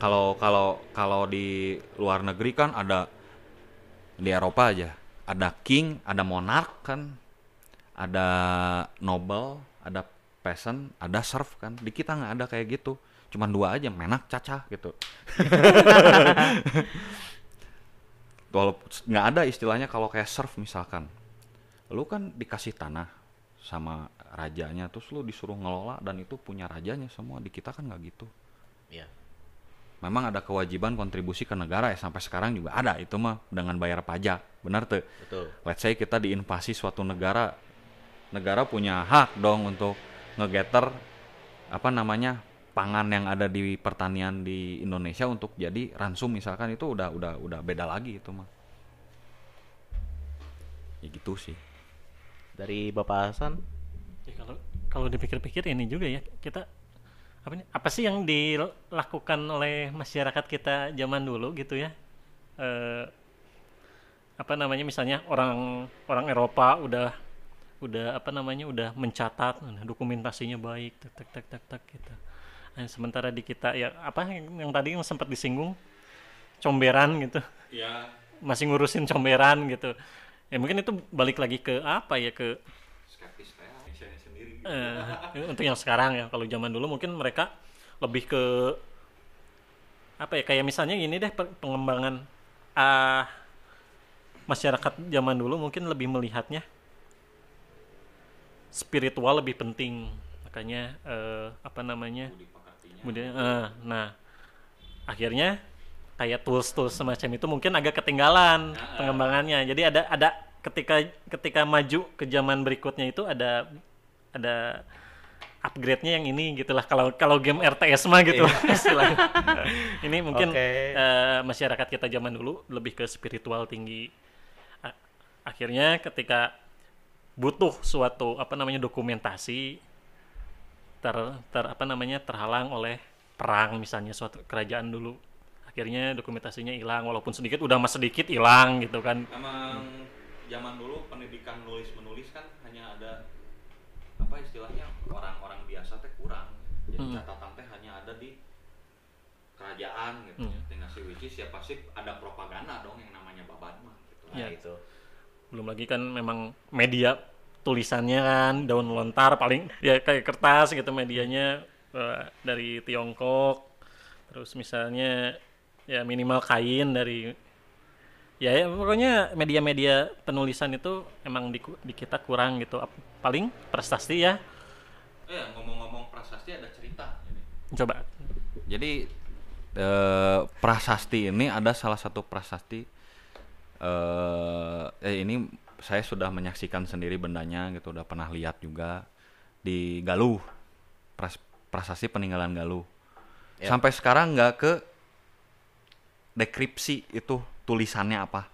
Kalau kalau kalau di luar negeri kan ada di Eropa aja ada king ada monarch kan ada noble ada peasant ada serf kan. Di kita nggak ada kayak gitu. Cuman dua aja menak caca gitu. Walaupun nggak ada istilahnya kalau kayak serf misalkan lu kan dikasih tanah sama rajanya terus lu disuruh ngelola dan itu punya rajanya semua. Di kita kan nggak gitu. Ya. memang ada kewajiban kontribusi ke negara ya sampai sekarang juga ada. Itu mah dengan bayar pajak. Benar tuh? Betul. let's say kita diinvasi suatu negara negara punya hak dong untuk ngegeter apa namanya pangan yang ada di pertanian di Indonesia untuk jadi ransum misalkan. Itu udah udah udah beda lagi itu mah. Ya gitu sih Dari Bapak Hasan, Ya, kalau kalau dipikir-pikir ini juga ya kita apa nih apa sih yang dilakukan oleh masyarakat kita zaman dulu gitu ya? Eh, apa namanya misalnya orang orang Eropa udah udah apa namanya udah mencatat nah, dokumentasinya baik tak tak tak tak tak gitu. Nah, sementara di kita ya apa yang, yang tadi yang sempat disinggung? Comberan gitu. Ya. Masih ngurusin comberan gitu ya mungkin itu balik lagi ke apa ya ke skeptis kayak Indonesia sendiri Eh, untuk yang sekarang ya. Kalau zaman dulu mungkin mereka lebih ke apa ya kayak misalnya ini deh pe- pengembangan ah masyarakat zaman dulu mungkin lebih melihatnya spiritual lebih penting. Makanya eh, apa namanya? Kemudian eh, nah akhirnya kayak tools-tools semacam itu mungkin agak ketinggalan pengembangannya. Jadi ada ada ketika ketika maju ke zaman berikutnya itu ada ada upgrade-nya yang ini gitulah. Kalau kalau game RTS mah gitu istilahnya. ini mungkin Oke. eh, masyarakat kita zaman dulu lebih ke spiritual tinggi. Akhirnya ketika butuh suatu apa namanya dokumentasi ter, ter apa namanya terhalang oleh perang misalnya suatu kerajaan dulu akhirnya dokumentasinya hilang walaupun sedikit udah mas sedikit hilang gitu kan Emang zaman dulu pendidikan nulis menulis kan hanya ada apa istilahnya orang-orang biasa teh kurang. Jadi Hmm. catatan teh hanya ada di kerajaan gitu. Hmm. Tinggal si which is ya pasti ada propaganda dong yang namanya babat mah gitu. Nah, Ya. itu. belum lagi kan memang media tulisannya kan daun lontar paling ya kayak kertas gitu medianya eh, dari Tiongkok terus misalnya ya minimal kain dari ya, ya pokoknya media-media penulisan itu emang di, di kita kurang gitu Ap- paling prestasi ya Eh ngomong-ngomong prasasti ada cerita ini. coba Jadi eh, prasasti ini ada salah satu prasasti eh eh, ini saya sudah menyaksikan sendiri bendanya gitu, udah pernah lihat juga di Galuh. Pras, prasasti peninggalan Galuh. Ya. Sampai sekarang nggak ke dekripsi itu tulisannya apa.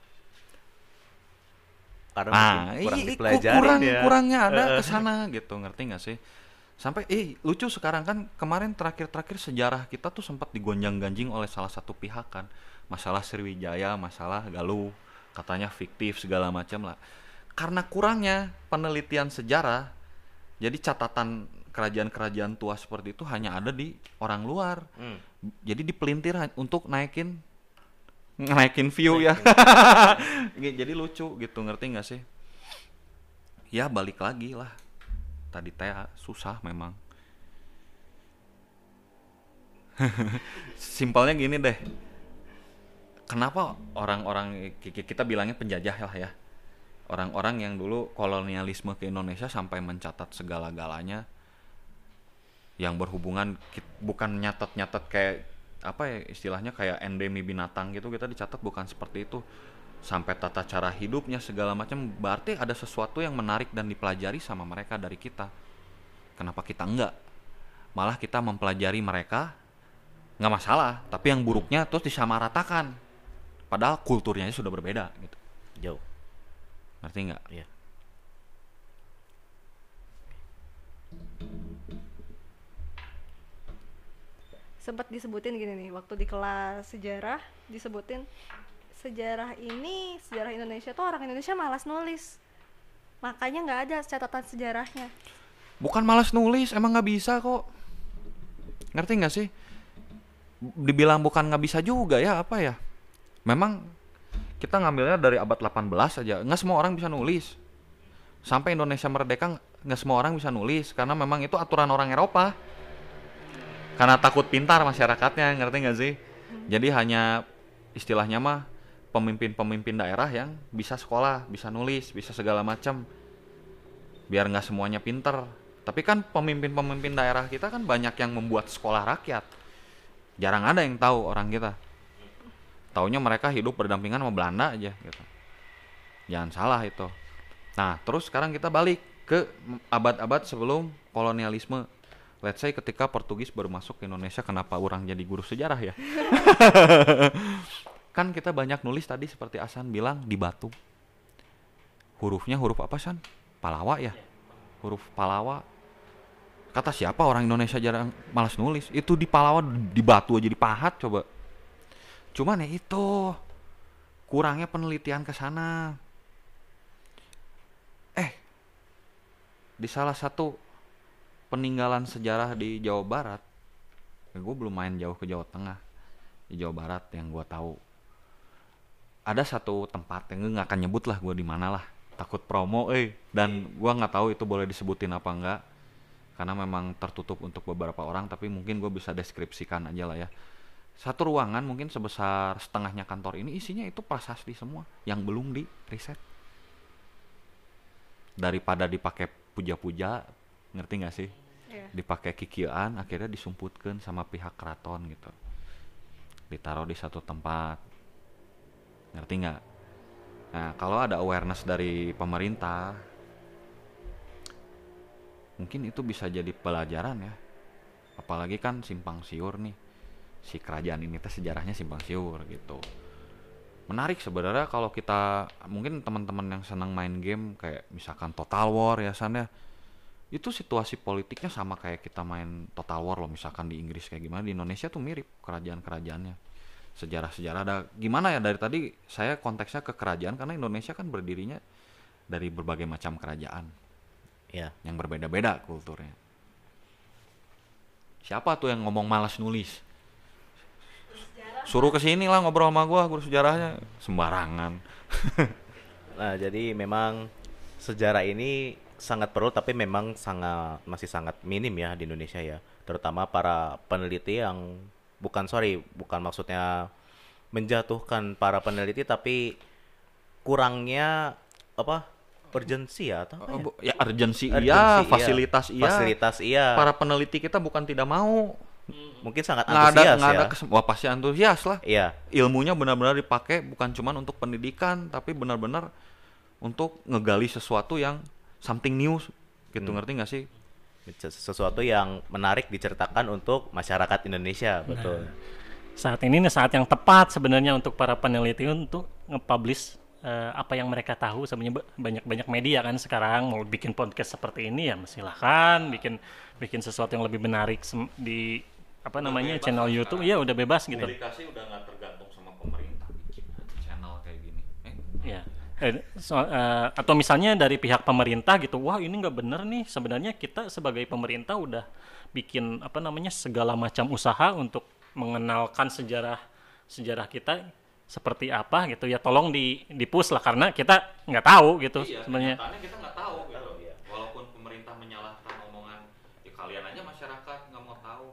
Karena Nah, kurang i- i- dipelajarin kurang ya. kurangnya ada ke sana gitu, ngerti nggak sih? Sampai eh lucu sekarang kan kemarin terakhir-terakhir sejarah kita tuh sempat digonjang-ganjing oleh salah satu pihak kan. Masalah Sriwijaya, masalah Galuh, katanya fiktif segala macam lah. Karena kurangnya penelitian sejarah, jadi catatan kerajaan-kerajaan tua seperti itu hanya ada di orang luar. Hmm. Jadi dipelintir untuk naikin naikin view ya. Jadi lucu gitu, ngerti nggak sih? Ya balik lagi lah. Tadi teh susah memang. Simpelnya gini deh. Kenapa orang-orang ki- ki- kita bilangnya penjajah lah ya. Orang-orang yang dulu kolonialisme ke Indonesia sampai mencatat segala-galanya yang berhubungan bukan nyatet-nyatet kayak apa ya istilahnya kayak endemi binatang gitu kita dicatat bukan seperti itu. Sampai tata cara hidupnya segala macam berarti ada sesuatu yang menarik dan dipelajari sama mereka dari kita. Kenapa kita enggak? Malah kita mempelajari mereka nggak masalah tapi yang buruknya terus disamaratakan. Padahal kulturnya sudah berbeda gitu. Jauh. ngerti nggak Iya. Sempat disebutin gini nih waktu di kelas sejarah disebutin sejarah ini sejarah Indonesia tuh orang Indonesia malas nulis. Makanya nggak ada catatan sejarahnya. Bukan malas nulis emang nggak bisa kok. Ngerti nggak sih? Dibilang bukan nggak bisa juga ya apa ya? Memang kita ngambilnya dari abad 18 aja. Nggak semua orang bisa nulis. Sampai Indonesia merdeka nggak semua orang bisa nulis karena memang itu aturan orang Eropa karena takut pintar masyarakatnya ngerti nggak sih? Jadi hanya istilahnya mah pemimpin-pemimpin daerah yang bisa sekolah bisa nulis bisa segala macam biar nggak semuanya pinter. Tapi kan pemimpin-pemimpin daerah kita kan banyak yang membuat sekolah rakyat. Jarang ada yang tahu orang kita. Taunya mereka hidup berdampingan sama Belanda aja gitu. Jangan salah itu. Nah terus sekarang kita balik ke abad-abad sebelum kolonialisme let's say ketika Portugis baru masuk ke Indonesia kenapa orang jadi guru sejarah ya? Kan kita banyak nulis tadi seperti Asan bilang di batu. Hurufnya huruf apa San? Palawa ya? Huruf Palawa. Kata siapa orang Indonesia jarang malas nulis? Itu di Palawa di batu aja dipahat coba. Cuman ya itu kurangnya penelitian ke sana. Eh di salah satu peninggalan sejarah di Jawa Barat gue belum main jauh ke Jawa Tengah di Jawa Barat yang gue tahu. Ada satu tempat yang nggak akan nyebut lah gue di mana lah takut promo eh dan gua nggak tahu itu boleh disebutin apa enggak karena memang tertutup untuk beberapa orang tapi mungkin gue bisa deskripsikan aja lah ya. Satu ruangan mungkin sebesar setengahnya kantor ini isinya itu prasasti semua yang belum di riset daripada dipakai puja-puja ngerti nggak sih? Iya. dipakai kikian akhirnya disumputkan sama pihak keraton gitu. Ditaruh di satu tempat. Ngerti nggak? Nah kalau ada awareness dari pemerintah mungkin itu bisa jadi pelajaran ya. Apalagi kan simpang siur nih. Si kerajaan ini teh sejarahnya simpang siur gitu. Menarik sebenarnya kalau kita mungkin teman-teman yang senang main game kayak misalkan Total War ya San ya itu situasi politiknya sama kayak kita main Total War loh misalkan di Inggris kayak gimana di Indonesia tuh mirip kerajaan-kerajaannya sejarah-sejarah ada gimana ya dari tadi saya konteksnya ke kerajaan karena Indonesia kan berdirinya dari berbagai macam kerajaan Ya. yang berbeda-beda kulturnya. Siapa tuh yang ngomong malas nulis? Suruh ke sini lah ngobrol sama gua guru sejarahnya sembarangan. Nah, jadi memang sejarah ini sangat perlu tapi memang sangat masih sangat minim ya di Indonesia ya. Terutama para peneliti yang bukan sorry, bukan maksudnya menjatuhkan para peneliti tapi kurangnya apa? urgensi ya atau apa Oh, ya? ya urgensi iya, Urgensi, fasilitas iya. Fasilitas iya. Para peneliti kita bukan tidak mau. Mungkin sangat Nggak ada antusias nggak ya. ada kesem- Wah, pasti antusias lah. Iya. Ilmunya benar-benar dipakai bukan cuman untuk pendidikan tapi benar-benar untuk ngegali sesuatu yang something new gitu Hmm. ngerti nggak sih? Sesuatu yang menarik diceritakan untuk masyarakat Indonesia, betul. saat ini nih saat yang tepat sebenarnya untuk para peneliti untuk nge-publish eh, apa yang mereka tahu sebenarnya ba- banyak-banyak media kan sekarang mau bikin podcast seperti ini ya silahkan bikin bikin sesuatu yang lebih menarik di apa namanya channel YouTube ya udah bebas gitu Publikasi udah nggak tergantung sama pemerintah bikin channel kayak gini. Eh, ya Eh, so- eh, atau misalnya dari pihak pemerintah gitu wah ini nggak bener nih sebenarnya kita sebagai pemerintah udah bikin apa namanya segala macam usaha untuk mengenalkan sejarah sejarah kita seperti apa gitu ya tolong di dipush lah karena kita nggak tahu gitu Iya, sebenarnya kita nggak tahu gitu. Walaupun pemerintah menyalahkan omongan, ya kalian aja masyarakat nggak mau tahu.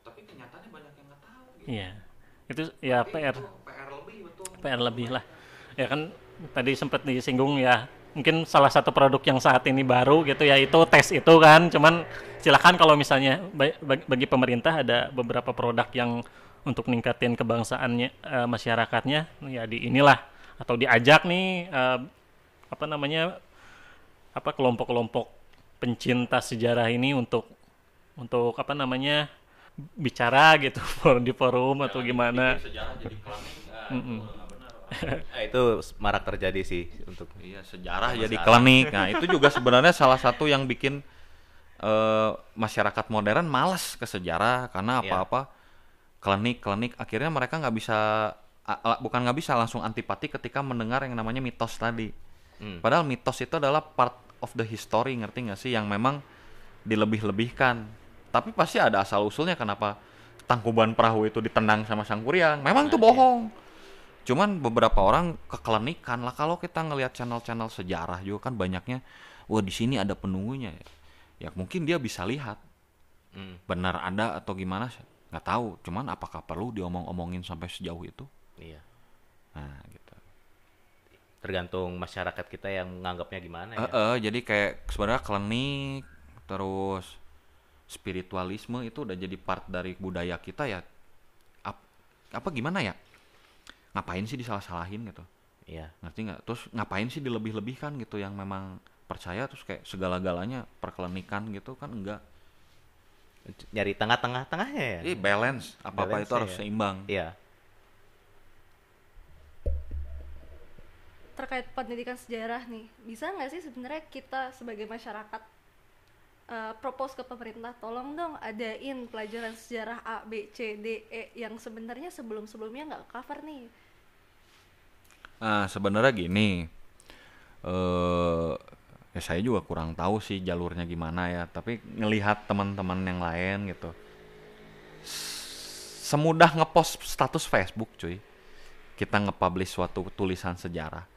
Tapi kenyataannya banyak yang nggak tahu. Gitu. iya itu ya Tapi PR itu PR lebih betul. PR lebih lah ya kan tadi sempat disinggung ya mungkin salah satu produk yang saat ini baru gitu ya itu tes itu kan. Cuman silakan kalau misalnya ba- bagi, pemerintah ada beberapa produk yang untuk ningkatin kebangsaannya eh, masyarakatnya. Ya di inilah atau diajak nih eh, apa namanya apa kelompok-kelompok pencinta sejarah ini untuk untuk apa namanya bicara gitu di forum atau gimana. Sejarah jadi nggak benar. Nah, itu marak terjadi sih untuk Iya sejarah Masalah. jadi klinik. Nah itu juga sebenarnya salah satu yang bikin eh, masyarakat modern malas ke sejarah karena Iya. apa-apa klinik klinik akhirnya mereka nggak bisa bukan nggak bisa langsung antipati ketika mendengar yang namanya mitos tadi. Hmm. Padahal mitos itu adalah part of the history ngerti nggak sih yang memang dilebih-lebihkan. Tapi pasti ada asal usulnya kenapa tangkuban perahu itu ditendang sama sang kuryang. Memang itu bohong. Cuman beberapa orang kekelenikan lah kalau kita ngelihat channel-channel sejarah juga kan banyaknya wah di sini ada penunggunya ya. Ya mungkin dia bisa lihat Hmm. benar ada atau gimana nggak tahu. Cuman apakah perlu diomong-omongin sampai sejauh itu? iya. Nah, gitu. Tergantung masyarakat kita yang menganggapnya gimana ya. eh, jadi kayak sebenarnya klinik terus spiritualisme itu udah jadi part dari budaya kita ya. Ap- apa gimana ya? Ngapain sih disalah-salahin gitu? Iya. ngerti nggak terus ngapain sih dilebih-lebihkan gitu yang memang percaya terus kayak segala-galanya perkelenikan gitu kan enggak Nyari tengah-tengah tengahnya ya. jadi balance apa apa Balance itu harus ya. seimbang Iya. terkait pendidikan sejarah nih bisa nggak sih sebenarnya kita sebagai masyarakat eh, propose ke pemerintah tolong dong adain pelajaran sejarah A B C D E yang sebenarnya sebelum sebelumnya nggak cover nih. Nah sebenarnya gini eh ya saya juga kurang tahu sih jalurnya gimana ya tapi ngelihat teman-teman yang lain gitu semudah ngepost status Facebook cuy. Kita nge-publish suatu tulisan sejarah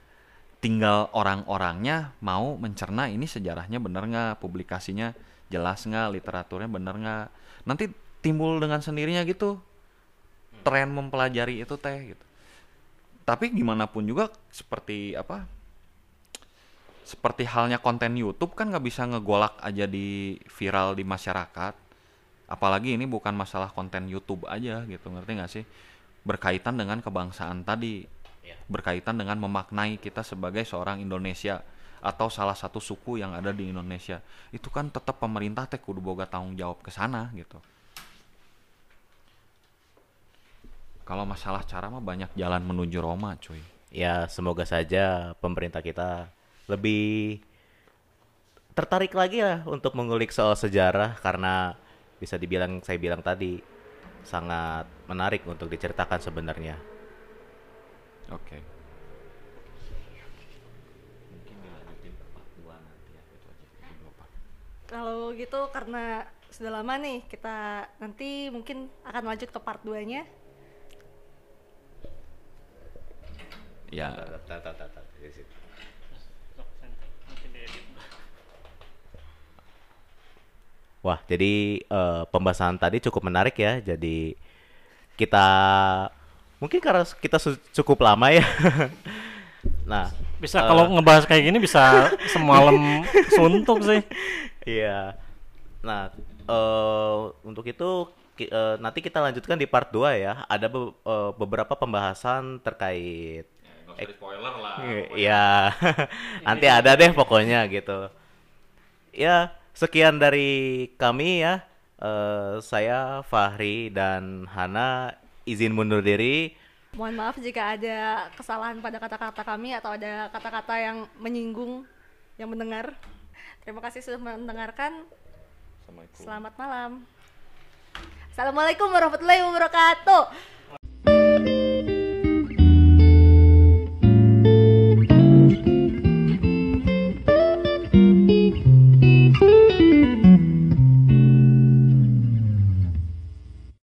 tinggal orang-orangnya mau mencerna ini sejarahnya bener nggak publikasinya jelas nggak literaturnya bener nggak. Nanti timbul dengan sendirinya gitu. Tren mempelajari itu teh gitu. Tapi gimana pun juga seperti apa seperti halnya konten YouTube kan nggak bisa ngegolak aja di viral di masyarakat. Apalagi ini bukan masalah konten YouTube aja gitu ngerti nggak sih? Berkaitan dengan kebangsaan tadi Iya. berkaitan dengan memaknai kita sebagai seorang Indonesia atau salah satu suku yang ada di Indonesia itu kan tetap pemerintah teh kudu boga tanggung jawab ke sana gitu kalau masalah cara mah banyak jalan menuju Roma cuy Ya, semoga saja pemerintah kita lebih tertarik lagi ya untuk mengulik soal sejarah karena bisa dibilang saya bilang tadi sangat menarik untuk diceritakan sebenarnya. Oke. Kalau gitu karena sudah lama nih kita nanti mungkin akan lanjut ke part 2-nya. Ya, Wah, jadi eh, pembahasan tadi cukup menarik ya. Jadi kita mungkin karena kita cukup lama ya. nah, Bisa eh, kalau ngebahas kayak gini bisa semalam suntuk sih. Iya. Nah, eh untuk itu ki- eh, nanti kita lanjutkan di part 2 ya. Ada be- eh, beberapa pembahasan terkait spoiler lah. Iya. nanti ada deh pokoknya gitu. Ya, sekian dari kami ya. Eh, saya Fahri dan Hana izin mundur diri. Mohon maaf jika ada kesalahan pada kata-kata kami atau ada kata-kata yang menyinggung yang mendengar. Terima kasih sudah mendengarkan. Selamat malam. Assalamualaikum warahmatullahi wabarakatuh.